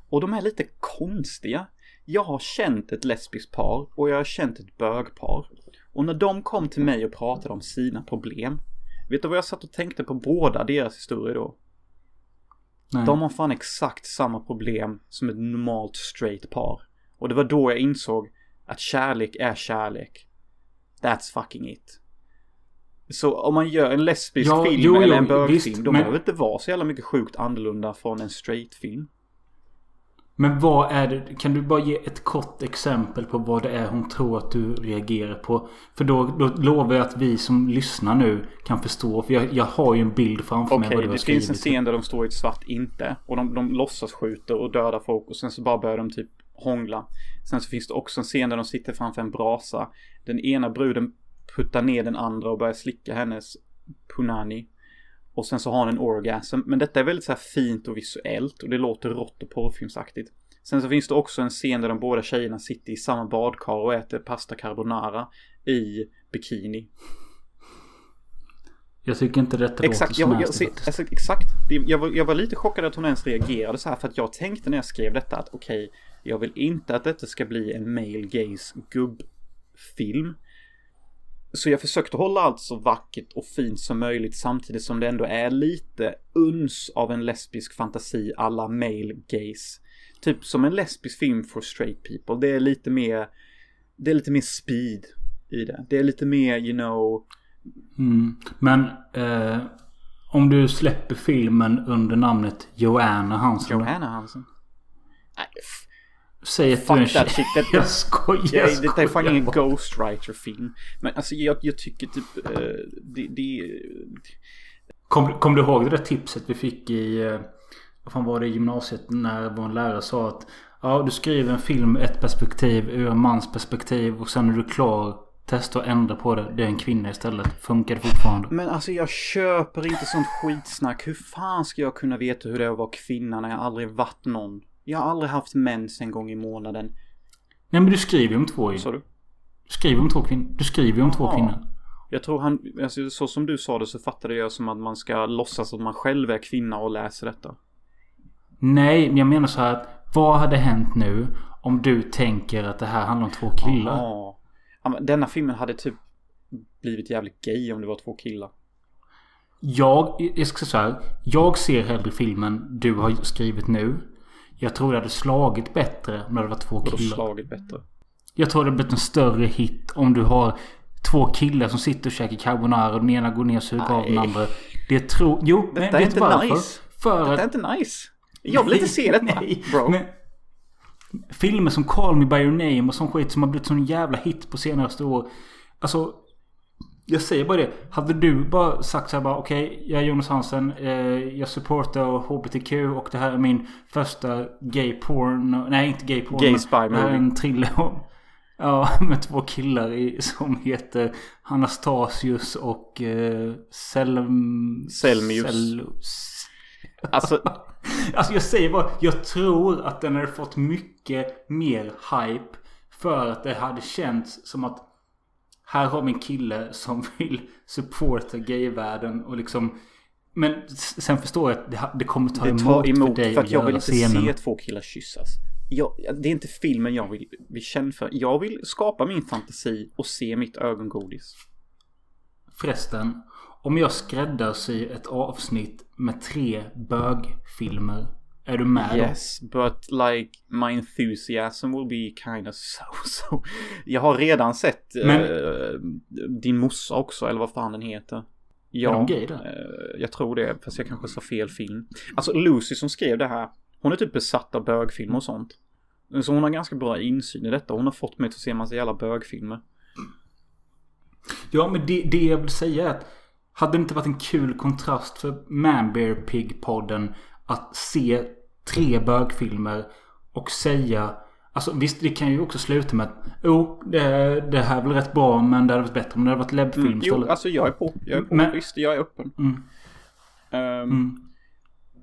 Och de är lite konstiga. Jag har känt ett lesbiskt par och jag har känt ett bögpar. Och när de kom till mig och pratade om sina problem. Vet du vad jag satt och tänkte på båda deras historier då? Nej. De har fan exakt samma problem som ett normalt straight par. Och det var då jag insåg att kärlek är kärlek. That's fucking it. Så om man gör en lesbisk Ja, film jo, eller en bögfilm, de men- behöver inte vara så jävla mycket sjukt annorlunda från en straight film. Men vad är det? Kan du bara ge ett kort exempel på vad det är hon tror att du reagerar på? För då, då lovar jag att vi som lyssnar nu kan förstå. För jag, jag har ju en bild framför mig Okej, vad du har det finns en skrivit. scen där de står i ett svart inte. Och de, de låtsas skjuter och dödar folk och sen så bara börjar de typ hångla. Sen så finns det också en scen där de sitter framför en brasa. Den ena bruden puttar ner den andra och börjar slicka hennes punani. Och sen så har han en orgasm. Men detta är väldigt så här fint och visuellt och det låter rått och porrfilmsaktigt. Sen så finns det också en scen där de båda tjejerna sitter i samma badkar och äter pasta carbonara i bikini. Jag tycker inte detta Exakt, låter jag, jag, faktiskt. alltså, exakt. Jag var, jag var lite chockad att hon ens reagerade så här för att jag tänkte när jag skrev detta att okej, jag vill inte att detta ska bli en male gaze gubbfilm. Så jag försökte hålla allt så vackert och fint som möjligt samtidigt som det ändå är lite uns av en lesbisk fantasi alla male gaze. Typ som en lesbisk film for straight people. Det är lite mer, det är lite mer speed i det. Det är lite mer, you know, Mm. Men eh, om du släpper filmen under namnet Joanna Hansen. Johanna Hansen. Nej, Säg att du är en Fuck tjej. shit. Det, (laughs) Jag skojar. Ja, jag detta är fan ingen. Ghostwriter-film. Men alltså jag, jag tycker typ... eh, det, det... Kom, kom du ihåg det där tipset vi fick i... eh, Vad fan var det i gymnasiet när vår lärare sa att Ja, du skriver en film ett perspektiv ur en mans perspektiv och sen när du är klar testa att ändra på det. Det är en kvinna istället. Funkar det fortfarande? Men alltså jag köper inte sånt skitsnack. Hur fan ska jag kunna veta hur det är att vara kvinna när jag aldrig varit någon? Jag har aldrig haft mens en gång i månaden. Nej men du skriver ju om två ju. Sa du? Du skriver om två kvinnor. Du skriver ju om två Jaha. kvinnor. Jag tror han, alltså så som du sa det så fattade jag som att man ska låtsas att man själv är kvinna och läser detta. Nej, men jag menar så här att vad hade hänt nu om du tänker att det här handlar om två killar? Ja. Ja, Denna filmen hade typ blivit jävligt gay om det var två killar. Jag, jag ska säga så här. Jag ser hellre filmen du har skrivit nu. Jag tror det hade slagit bättre om det hade varit två Och då killar. slagit bättre. Jag tror det hade blivit en större hit om du har två killar som sitter och käkar carbonara och den ena går ner och suger av den andra. Det tror... Jo, men Detta är vet inte varför? nice. För Detta att... är inte nice. Jag vill inte se detta, Nej, bro. men- Filmer som Call Me By Your Name och sån skit som har blivit sån jävla hit på senaste år. Alltså... Jag säger bara det. Hade du bara sagt så här bara okej, jag är Jonas Hansen. Eh, jag supportar HBTQ och det här är min första gay porn. Nej, inte gay porn. Gay spy movie. en thriller. Ja, (laughs) med två killar i, som heter Anastasius och eh, Selm... Selmius. Sellus. Alltså, (laughs) Alltså jag säger bara, jag tror att den hade fått mycket mer hype. För att det hade känts som att här har vi en kille som (laughs) vill supporta gayvärlden och liksom Men sen förstår jag att det, det kommer ta det emot, tar för emot dig för att att jag vill inte scenen. se två killar kyssas. Jag, det är inte filmen jag vill bli känd för. Jag vill skapa min fantasi och se mitt ögongodis. Förresten, om jag skräddarsyr ett avsnitt med tre bögfilmer. Är du med? Yes, but like my enthusiasm will be kind of so (laughs) so. Jag har redan sett Men- eh, din morsa också, eller vad fan den heter. Ja, de gay där? eh, jag tror det, fast jag kanske sa fel film. Alltså Lucy som skrev det här, hon är typ besatt av bögfilmer och sånt. Så hon har ganska bra insyn i detta. Hon har fått mig att se en massa jävla bögfilmer. Ja, men det, det jag vill säga är att hade det inte varit en kul kontrast för Manbear Pig-podden att se tre bögfilmer och säga Alltså visst, det kan ju också sluta med att Jo, det, det här är väl rätt bra men det hade varit bättre om det hade varit läbbfilm Mm, jo, alltså jag är på. Jag är på. Men- Visst, jag är öppen. Mm. Ehm, Mm.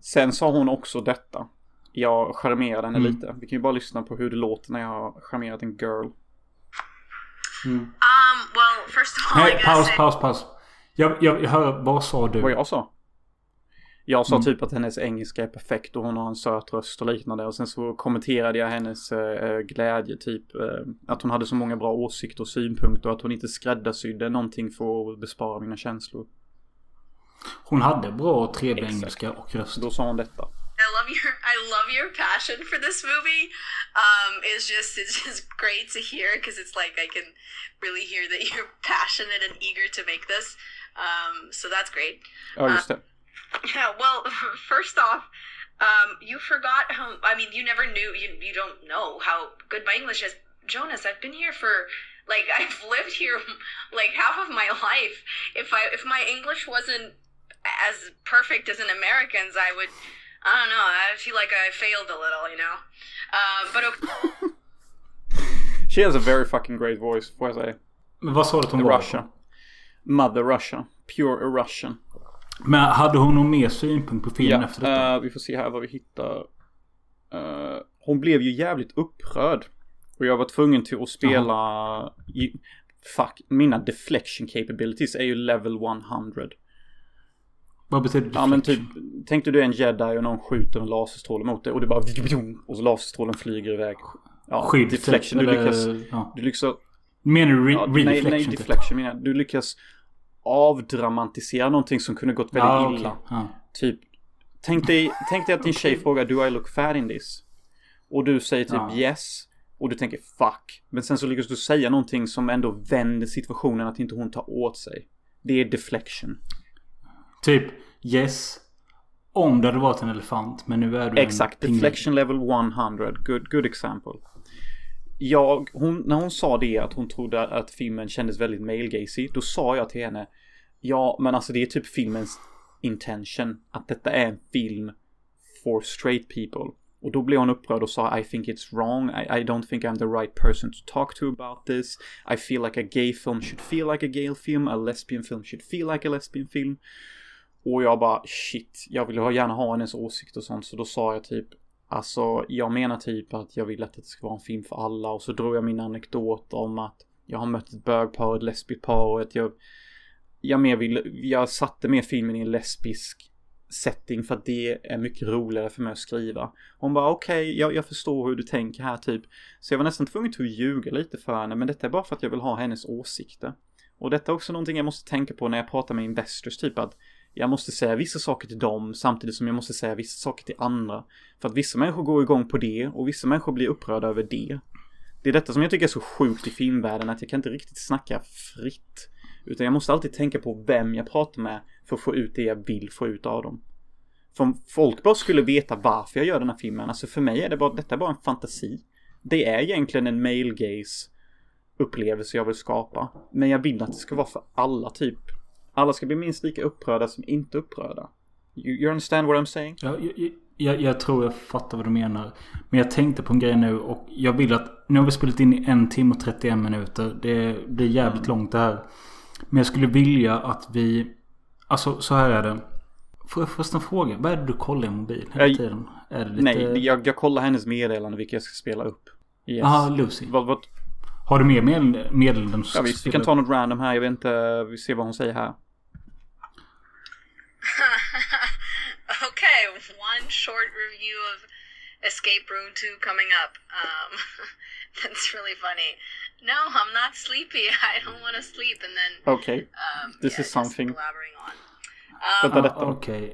Sen sa hon också detta. Jag charmerade henne Mm. lite. Vi kan ju bara lyssna på hur det låter när jag har charmerat en girl. Um, well, first of all, Nej, paus, paus, paus. Jag, jag, jag hör, vad sa du? Vad jag sa? Jag sa Mm. typ att hennes engelska är perfekt och hon har en söt röst och liknande. Och sen så kommenterade jag hennes eh, glädje, typ eh, att hon hade så många bra åsikter och synpunkter och att hon inte skräddarsydde någonting för att bespara mina känslor. Hon hade bra och trevlig Exakt. engelska och röst. Då sa hon detta. I love your I love your passion for this movie. Um, it's just it's just great to hear because it's like I can really hear that you're (laughs) passionate and eager to make this. Um, so that's great. Ja, just det. Yeah, well, (laughs) first off, um, you forgot how. I mean, you never knew. You you don't know how good my English is. Jonas, I've been here for like (laughs) I've lived here like half of my (laughs) life. If I if my English wasn't as perfect as an American's, I would. I don't know. I feel like I failed a little, you know. Um, but okay. She has a very fucking great voice, får jag säga. Men vad sa du att hon var? Russia. Mother Russia. Pure Russian. Men hade hon någon mer synpunkt på filmen Ja, efter detta? eh, vi får se här vad vi hittar. Eh, hon blev ju jävligt upprörd. Och jag var tvungen till att spela... i- Fuck, mina deflection capabilities är ju level 100. vad betyder Ja men typ, deflection? tänkte du är en jedi och någon skjuter en laserstråle mot dig och det bara... (laughs) Och så laserstrålen flyger iväg. Ja, Skydd, deflection. typ, Du eller- lyckas... ja. Du lyckas... Menar du re- Ja, nej, redeflection? nej, typ? deflection menar jag. Du lyckas avdramatisera någonting som kunde gått väldigt Ja, illa. Ja. Typ, tänk dig, tänk dig att din tjej frågar Do I look fat in this? Och du säger typ Ja. yes. Och du tänker fuck. Men sen så lyckas du säga någonting som ändå vänder situationen att inte hon tar åt sig. Det är deflection. Typ yes. Om det hade varit en elefant. Men nu är du Exakt, en deflection level 100. Good, good example. Jag, hon, när hon sa det att hon trodde att filmen kändes väldigt male gazy, då sa jag till henne Ja, men alltså det är typ filmens intention. Att detta är en film for straight people. Och då blev hon upprörd och sa I think it's wrong. I, I don't think I'm the right person to talk to about this. I feel like a gay film should feel like a gay film. A lesbian film should feel like a lesbian film. Och jag bara shit, jag vill gärna ha hennes åsikt och sånt. Så då sa jag typ Alltså jag menar typ att jag vill att det ska vara en film för alla. Och så drog jag min anekdot om att jag har mött ett bögpar ett lesbiskt par och att jag jag mer vill, jag satte mer filmen i en lesbisk setting för att det är mycket roligare för mig att skriva. Hon bara okej, jag, jag förstår hur du tänker här typ. Så jag var nästan tvungen till att ljuga lite för henne, men detta är bara för att jag vill ha hennes åsikter. Och detta är också någonting jag måste tänka på när jag pratar med investors, typ att jag måste säga vissa saker till dem samtidigt som jag måste säga vissa saker till andra. För att vissa människor går igång på det och vissa människor blir upprörda över det. Det är detta som jag tycker är så sjukt i filmvärlden, att jag kan inte riktigt snacka fritt. Utan jag måste alltid tänka på vem jag pratar med för att få ut det jag vill få ut av dem. För om folk bara skulle veta varför jag gör den här filmen, alltså för mig är det bara, detta är bara en fantasi. Det är egentligen en male gaze upplevelse jag vill skapa. Men jag vill att det ska vara för alla typ. Alla ska bli minst lika upprörda som inte upprörda. You, you understand what I'm saying? Ja, jag, jag, jag tror jag fattar vad du menar. Men jag tänkte på en grej nu och jag vill att... Nu har vi spelat in i en timme och 31 minuter. Det blir jävligt långt det här. Men jag skulle vilja att vi... Alltså så här är det. Får jag förresten fråga? Vad är det du kollar i mobil hela tiden? Lite... Nej, jag, jag kollar hennes meddelande vilka jag ska spela upp. Yes. Jaha, Lucy. Vad, vad, Har du mer medel- meddelanden? ja visst, vi kan ta något random här. Jag vet inte, vi ser vad hon säger här. (laughs) okay, one short review of Escape Room 2 coming up. Um, (laughs) that's really funny. No, I'm not sleepy. (laughs) I don't want to sleep. And then Okay. um, This yeah, is something. blabbering on. Vänta, Um, detta. Okej.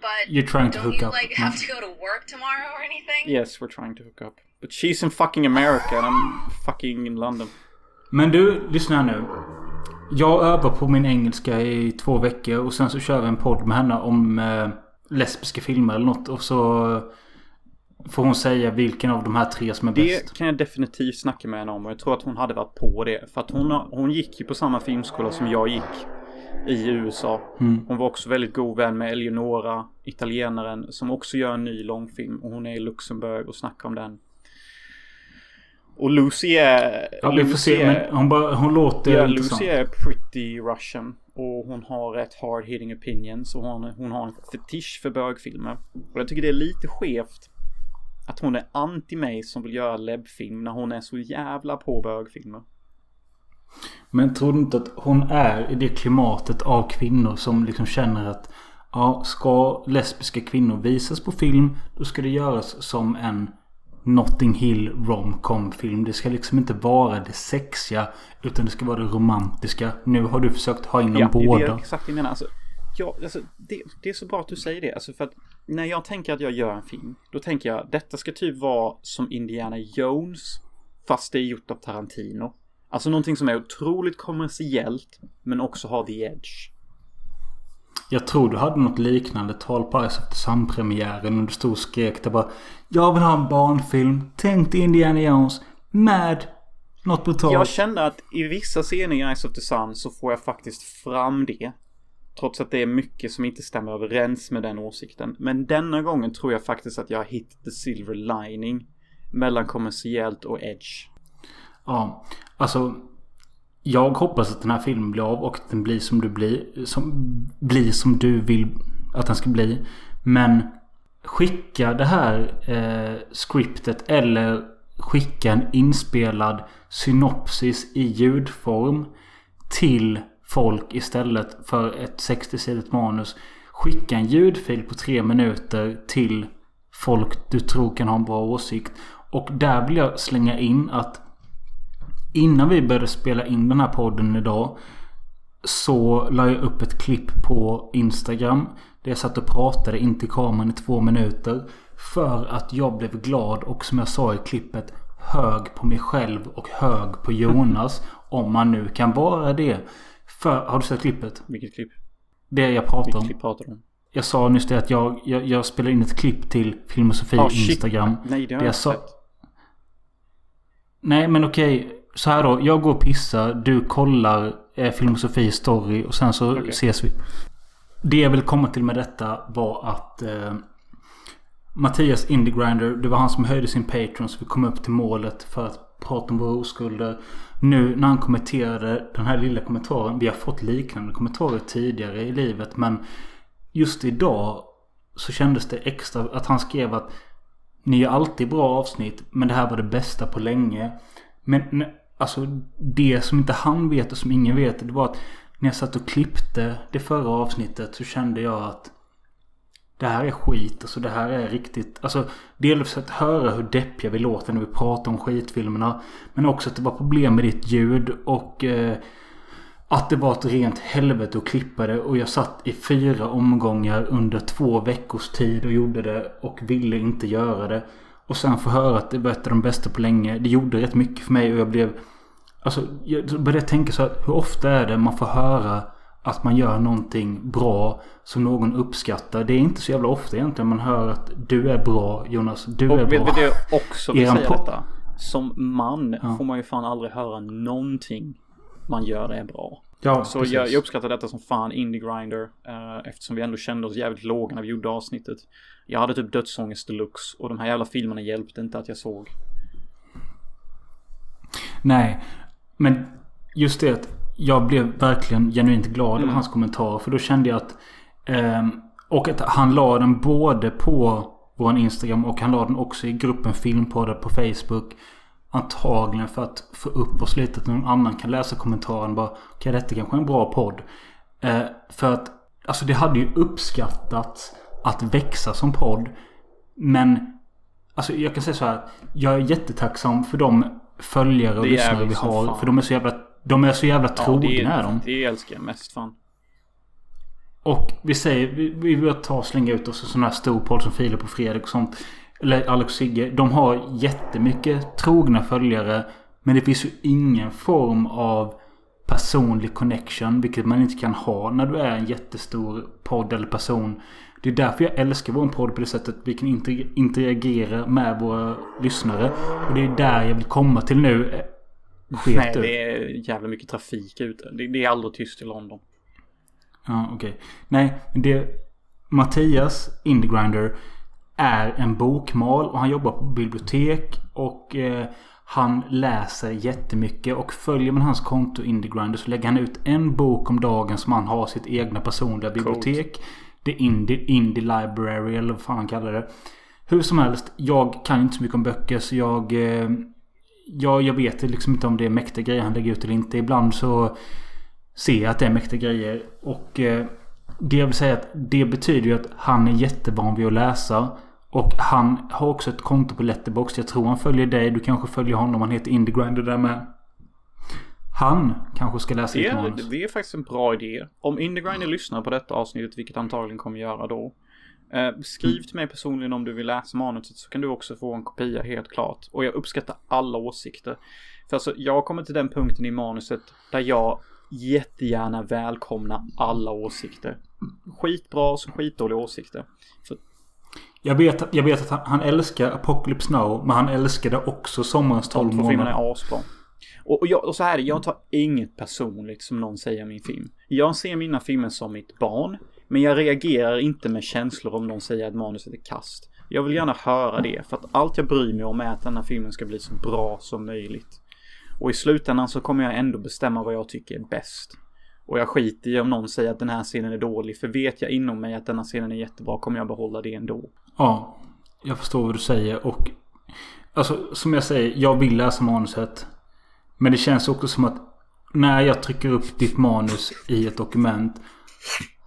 but You're trying to don't hook you up. like have to go to work tomorrow or anything? Yes, we're trying to hook up. But she's in fucking America and I'm fucking in London. Men du, lyssna nu. Jag övar på min engelska i två veckor och sen så kör vi en podd med henne om eh, lesbiska filmer eller något. Och så får hon säga vilken av de här tre som är bäst. Det kan jag definitivt snacka med henne om och jag tror att hon hade varit på det. För att hon, hon gick ju på samma filmskola som jag gick i USA. Mm. Hon var också väldigt god vän med Eleonora, italienaren, som också gör en ny långfilm. Och hon är i Luxemburg och snackar om den. Och Lucy är... Ja, vi får se. är- Men hon, bara, hon låter Ja, intressant. Lucy är pretty Russian. Och hon har rätt hard hitting opinions. Och hon, hon har en fetisch för bögfilmer. Och jag tycker det är lite skevt. Att hon är anti mig som vill göra lebfilm när hon är så jävla på bögfilmer. Men tror du inte att hon är i det klimatet av kvinnor som liksom känner att ja, ska lesbiska kvinnor visas på film då ska det göras som en Notting Hill romcom film. Det ska liksom inte vara det sexiga utan det ska vara det romantiska. Nu har du försökt ha in dem Ja, det är båda. det jag exakt jag menar. Alltså, ja, alltså, det, det är så bra att du säger det. Alltså, för att när jag tänker att jag gör en film. Då tänker jag detta ska typ vara som Indiana Jones. Fast det är gjort av Tarantino. Alltså någonting som är otroligt kommersiellt. Men också har the edge. Jag tror du hade något liknande tal på Ice of the Sun-premiären. Och du stod och skrek där bara Jag vill ha en barnfilm. Tänk dig Indiana Jones. Med något brutalt. Jag kände att i vissa scener i Eyes of the Sun så får jag faktiskt fram det. Trots att det är mycket som inte stämmer överens med den åsikten. Men denna gången tror jag faktiskt att jag har hit the silver lining. Mellan kommersiellt och edge. Ja, alltså. Jag hoppas att den här filmen blir av och att den blir som du blir. Som, blir som du vill att den ska bli. Men skicka det här eh, scriptet eller skicka en inspelad synopsis i ljudform till folk istället för ett 60-sidigt manus. Skicka en ljudfil på tre minuter till folk du tror kan ha en bra åsikt. Och där vill jag slänga in att innan vi började spela in den här podden idag så la jag upp ett klipp på Instagram. Där jag satt och pratade in till kameran i två minuter. För att jag blev glad och som jag sa i klippet hög på mig själv och hög på Jonas. (laughs) om man nu kan vara det. För, har du sett klippet? Vilket klipp? Det jag pratar Vilket om. klipp pratar du om? Jag sa nyss det att jag, jag, jag spelade in ett klipp till Filmosofi Ah, shit. Instagram. Nej, det har jag sa- inte sett. Nej men okej. Så här då. Jag går och pissar. Du kollar eh, Filmosofi story och sen så Okej. ses vi. Det jag vill komma till med detta var att eh, Mattias Indiegrinder, det var han som höjde sin Patreon så vi kom upp till målet för att prata om våra oskulder. Nu när han kommenterade den här lilla kommentaren. Vi har fått liknande kommentarer tidigare i livet men just idag så kändes det extra att han skrev att ni gör alltid bra avsnitt men det här var det bästa på länge. Men alltså det som inte han vet och som ingen vet det var att när jag satt och klippte det förra avsnittet så kände jag att det här är skit. Alltså det här är riktigt. Alltså dels att höra hur deppiga vi låter när vi pratar om skitfilmerna. Men också att det var problem med ditt ljud. Och eh, att det var ett rent helvete att klippa det. Och jag satt i fyra omgångar under två veckors tid och gjorde det. Och ville inte göra det. Och sen få höra att det var ett av de bästa på länge. Det gjorde rätt mycket för mig och jag blev... Alltså jag började tänka så här. Hur ofta är det man får höra att man gör någonting bra som någon uppskattar. Det är inte så jävla ofta egentligen man hör att du är bra Jonas. Du Och är vet bra. du det jag också vill säga po- detta? Som man Ja. får man ju fan aldrig höra någonting man gör är bra. Ja, Så precis. jag, jag uppskattar detta som fan Indie Grinder. eh, eftersom vi ändå kände oss jävligt låga när vi gjorde avsnittet. Jag hade typ dödsångest deluxe och de här jävla filmerna hjälpte inte att jag såg. Nej. Men just det att jag blev verkligen genuint glad Mm. av hans kommentarer. För då kände jag att... ehm, och att han la den både på vår Instagram och han la den också i gruppen Filmpoddar på Facebook. Antagligen för att få upp oss lite. Att någon annan kan läsa kommentaren bara Okej detta kanske är en bra podd. Eh, för att alltså det hade ju uppskattats att växa som podd. Men Alltså jag kan säga så här. Jag är jättetacksam för de följare och lyssnare vi har. För de är så jävla, de är så jävla trogna det, är de. det älskar jag mest fan. Och vi säger, vi, vi vill ta och slänga ut oss en sån här stor podd som Filip och Fredrik och sånt. Eller Alex och Sigge. De har jättemycket trogna följare. Men det finns ju ingen form av personlig connection. Vilket man inte kan ha när du är en jättestor podd eller person. Det är därför jag älskar vår podd på det sättet. Vi kan inter- interagera med våra lyssnare. Och det är där jag vill komma till nu. Sket Nej, du? det är jävla mycket trafik ute. Det, det är aldrig tyst i London. Ja, okej. Nej, det... Mattias Indiegrinder är en bokmal och han jobbar på bibliotek och eh, han läser jättemycket och följer man hans konto Indiegrinder så lägger han ut en bok om dagen som han har sitt egna personliga bibliotek. Det är Indie, Indie Library eller vad fan han kallar det. Hur som helst, jag kan inte så mycket om böcker så jag... Eh, jag, jag vet liksom inte om det är mäktiga grejer han lägger ut eller inte. Ibland så ser jag att det är mäktiga grejer. Och eh, det jag vill säga att det betyder ju att han är jättevan vid att läsa. Och han har också ett konto på Letterboxd. Jag tror han följer dig. Du kanske följer honom. Han heter Indiegrinder där med. Han kanske ska läsa Det manus. det är faktiskt en bra idé. Om Indiegrinder lyssnar på detta avsnittet, vilket antagligen kommer göra då. Eh, skriv till mig personligen om du vill läsa manuset så kan du också få en kopia helt klart. Och jag uppskattar alla åsikter. För alltså, jag kommer till den punkten i manuset där jag jättegärna välkomnar alla åsikter. Skitbra som skitdåliga åsikter. För Jag vet, jag vet att han, han älskar Apocalypse Now. Men han älskade också Sommarens 12 De två filmerna månader. är asbra. Och, och, jag, och så här är det, jag tar inget personligt som någon säger om min film. Jag ser mina filmer som mitt barn. Men jag reagerar inte med känslor om någon säger att manuset är kast. Jag vill gärna höra det för att allt jag bryr mig om är att den här filmen ska bli så bra som möjligt. Och i slutändan så kommer jag ändå bestämma vad jag tycker är bäst. Och jag skiter i om någon säger att den här scenen är dålig. För vet jag inom mig att den här scenen är jättebra kommer jag behålla det ändå. Ja, jag förstår vad du säger. Och alltså, som jag säger, jag vill läsa manuset. Men det känns också som att när jag trycker upp ditt manus i ett dokument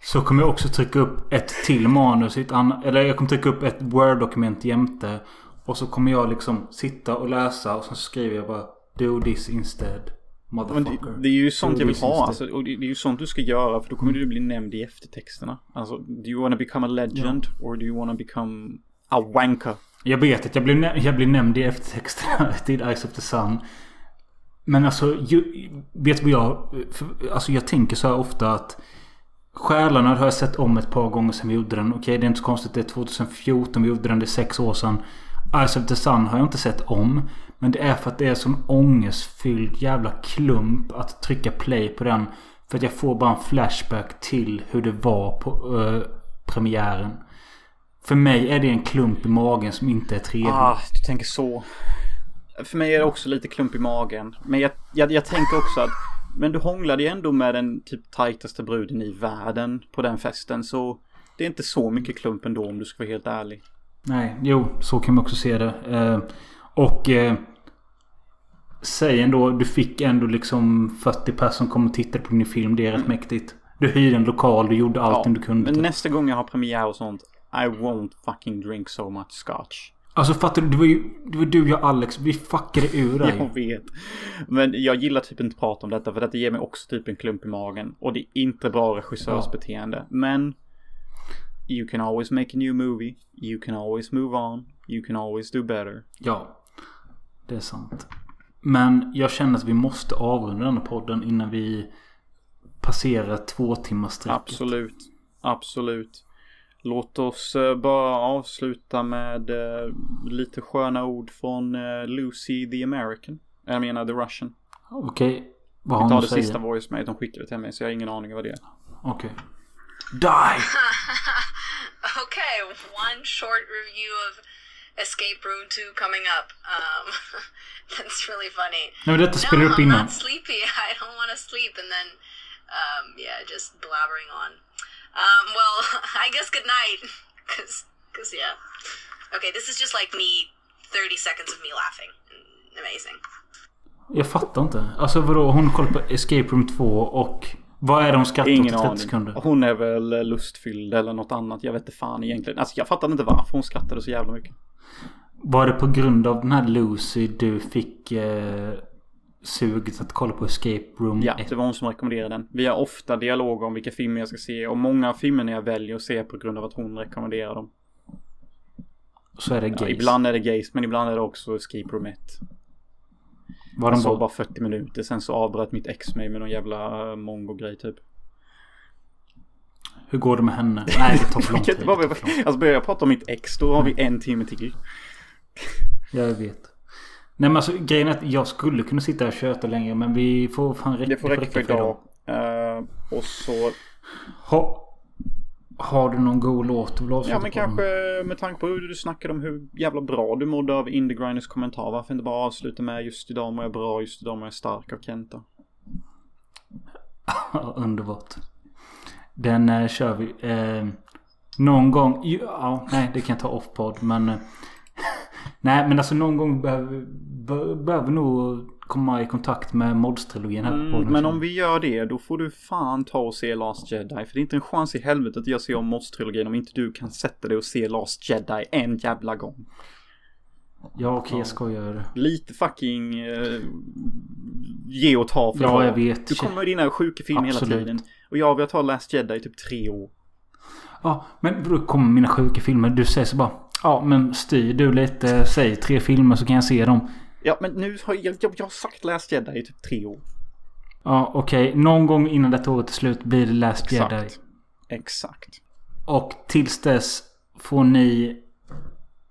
så kommer jag också trycka upp ett till manus ett annat. Eller jag kommer trycka upp ett Word-dokument jämte. Och så kommer jag liksom sitta och läsa och så skriver jag bara Do this instead. Motherfucker. det, det är ju sånt Do jag vill ha. Alltså, och det, det är ju sånt du ska göra för då kommer du bli nämnd i eftertexterna. Alltså, do you wanna become a legend or do you wanna become a wanker? Jag vet att jag blir, jag blir nämnd i eftertexterna (laughs) till Eyes of the Sun. Men alltså, ju, vet du vad jag... För, alltså jag tänker så här ofta att... Själarna har jag sett om ett par gånger sedan vi gjorde den. Okej, det är inte så konstigt. Det är 2014 vi gjorde den. Det är sex år sedan. Eyes of the Sun har jag inte sett om. Men det är för att det är sån ångestfylld jävla klump att trycka play på den. För att jag får bara en flashback till hur det var på eh, premiären. För mig är det en klump i magen som inte är trevlig. Ah, du tänker så. För mig är det också lite klump i magen. Men jag, jag, jag tänker också att men du hånglade ju ändå med den typ tajtaste bruden i världen på den festen. Så det är inte så mycket klump ändå om du ska vara helt ärlig. Nej, jo, så kan man också se det. Eh, och eh, säg ändå, du fick ändå liksom 40 personer som kom och tittade på din film. Det är rätt mäktigt. Du hyrde en lokal, du gjorde allting du kunde. Men typ. nästa gång jag har premiär och sånt. I won't fucking drink so much scotch. Alltså fattar du? Det var ju det var du, jag Alex. Vi fuckade ur dig. (laughs) Jag vet. Men jag gillar typ inte att prata om detta för detta ger mig också typ en klump i magen. Och det är inte bra regissörsbeteende. Men You can always make a new movie. You can always move on. You can always do better. Ja, det är sant. Men jag känner att vi måste avrunda den här podden innan vi passerar två timmars strecket. Absolut. Absolut. Låt oss eh, bara avsluta med eh, lite sköna ord från eh, Lucy the American. Jag menar the Russian. Okej, vad Vi har tar hon det att säga? sista voice med de skickade till mig så jag har ingen aning vad det är. Okej. Die! (laughs) okay, one short review of Escape Room 2 coming up. Um, (laughs) that's really funny. Nej, men detta spelar no, upp I'm innan. not sleepy. (laughs) I don't want to sleep, and then, um, yeah, just blabbering on. Um, well, (laughs) I guess good night, (laughs) cause, cause yeah. Okay, this is just like me, thirty seconds of me laughing. Amazing. Jag fattar inte. Alltså vadå? Hon kollar på Escape Room 2 och... Vad är det hon skrattar åt i Ingen 30 aning. sekunder? Hon är väl eh, lustfylld eller något annat. Jag vet inte fan egentligen. Alltså jag fattar inte varför hon skrattade så jävla mycket. Var det på grund av den här Lucy du fick eh, suget att kolla på Escape Room Ja, 1? det var hon som rekommenderade den. Vi har ofta dialog om vilka filmer jag ska se och många av filmerna jag väljer att se på grund av att hon rekommenderar dem. Så är det Ja, gays. ibland är det gays men ibland är det också Escape Room 1. Var Jag såg bara... bara 40 minuter sen så avbröt mitt ex mig med någon jävla eh, mongo-grej typ. Hur går det med henne? Nej, det tar för (laughs) lång tid. Alltså börjar jag prata om mitt ex då har vi en timme till. Jag vet. Nej men alltså grejen är att jag skulle kunna sitta och köta längre men vi får fan räcka, Det får räcka för idag. Eh, och så Ha, har du någon god låt avsluta Ja men kanske med tanke på hur du snackade om hur jävla bra du mådde av Indie Grinders kommentar. Varför inte bara avsluta med just idag mår jag bra, just idag mår jag stark av Kenta. (laughs) Underbart. Den eh, kör vi. Eh, någon gång. Ja, nej det kan jag ta off-podd men. (laughs) Nej men alltså någon gång behöver be, behöver nog komma i kontakt med Mods-trilogin här på Mm, podden. men om vi gör det då får du fan ta och se Last Jedi. För det är inte en chans i helvetet att jag ser om Moss-trilogin om inte du kan sätta dig och se Last Jedi en jävla gång. Ja okej jag skojar. Lite fucking eh, ge och ta för Ja, jag vet. Du kommer med dina sjuka filmer hela tiden. Och jag vill ta Last Jedi i typ tre år. Ja men då kommer mina sjuka filmer. Du säger så bara. Ja men styr du lite. Säg tre filmer så kan jag se dem. Ja men nu har jag, jag, jag har sagt Last Jedi i typ tre år. Ja okej. Någon gång innan detta året är slut blir det Last Exakt. Jedi. Exakt. Och tills dess får ni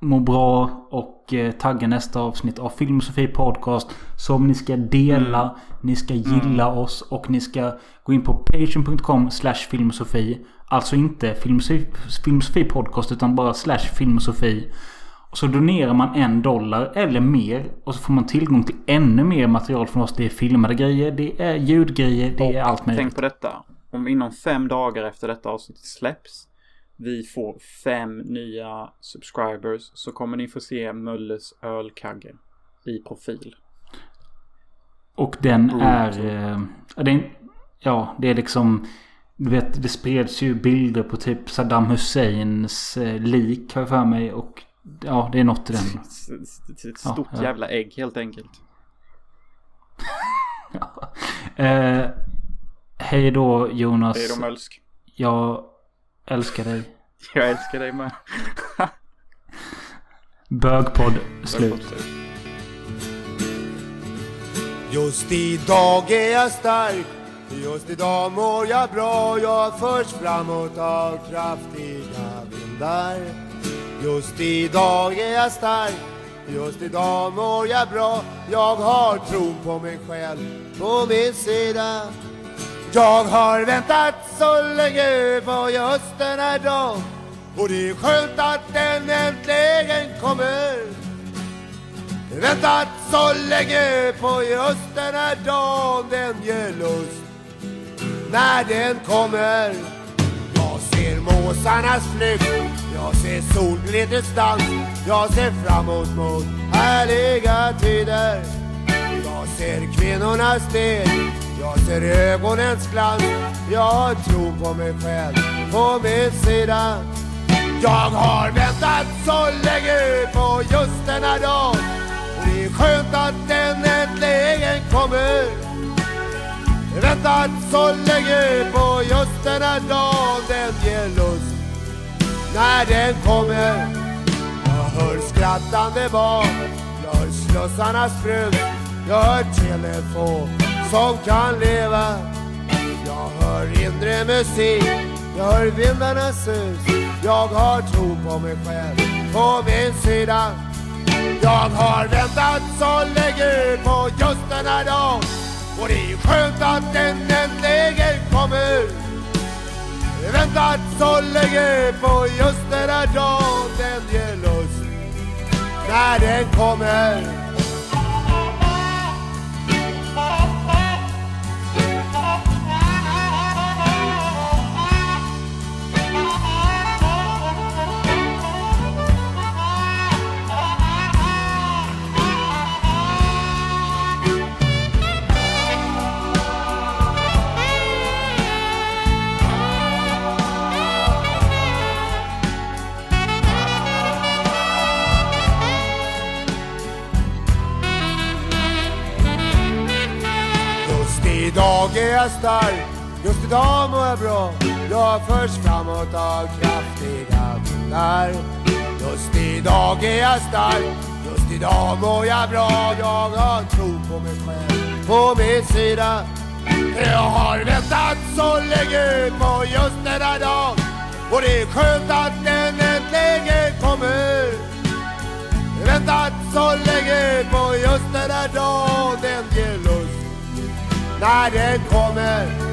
må bra och eh, tagga nästa avsnitt av Filmosofi Podcast. Som ni ska dela, Mm. ni ska gilla oss och ni ska gå in på patreon.com slash filmosofi. Alltså inte filmosofi, filmosofi podcast utan bara slash filmosofi. Och så donerar man en dollar eller mer och så får man tillgång till ännu mer material från oss. Det är filmade grejer, det är ljudgrejer, det är allt möjligt. Tänk på detta. Om inom fem dagar efter detta avsnitt släpps vi får fem nya subscribers så kommer ni få se Mölles ölkagge i profil. Och den är... Eh, ja, det är... Ja, det är liksom... Du vet, det spreds ju bilder på typ Saddam Husseins eh, lik har jag för mig. Och ja, det är något i den. (laughs) Ett Ja, stort ja. jävla ägg helt enkelt. (laughs) Eh, hej då Jonas. Hej då Mölsk. Jag älskar dig. (laughs) Jag älskar dig med. Bögpodd slut. Just idag är jag stark Just idag mår jag bra Jag förs framåt av kraftiga vindar. Just idag är jag stark Just idag mår jag bra. Jag har tron på mig själv på min sida. Jag har väntat så länge på just den här dagen Och det är skönt att den äntligen kommer. Väntat så länge på just den här dagen Den ger lust när den kommer Jag ser måsarnas flykt. Jag ser solglittrets dans. Jag ser framåt mot härliga tider. Jag ser kvinnornas steg Jag ser ögonens glans. Jag tror på mig själv på min sida. Jag har väntat så länge på just denna dag. Och det är skönt att den äntligen kommer. Väntat så länge på just den här dagen Den ger lust. När den kommer Jag hör skrattande barn. Jag hör slussarnas brus Jag hör telefon som kan leva. Jag hör inre musik Jag hör vindarnas sus. Jag har tro på mig själv På min sida. Jag har väntat så länge på just den här dagen. Och det är skönt att den äntligen kommer. Väntat så länge på just den här dagen Den ger lust när den kommer. Idag är jag stark, just idag mår jag bra. Jag förs framåt av kraftiga vindar. Just idag är jag stark, just idag mår jag bra. Jag har tro på mig själv, på min sida. Jag har väntat så länge på just denna dag. Och det är skönt att den äntligen kommer. Väntat så länge på just denna dag. Den ger när den kommer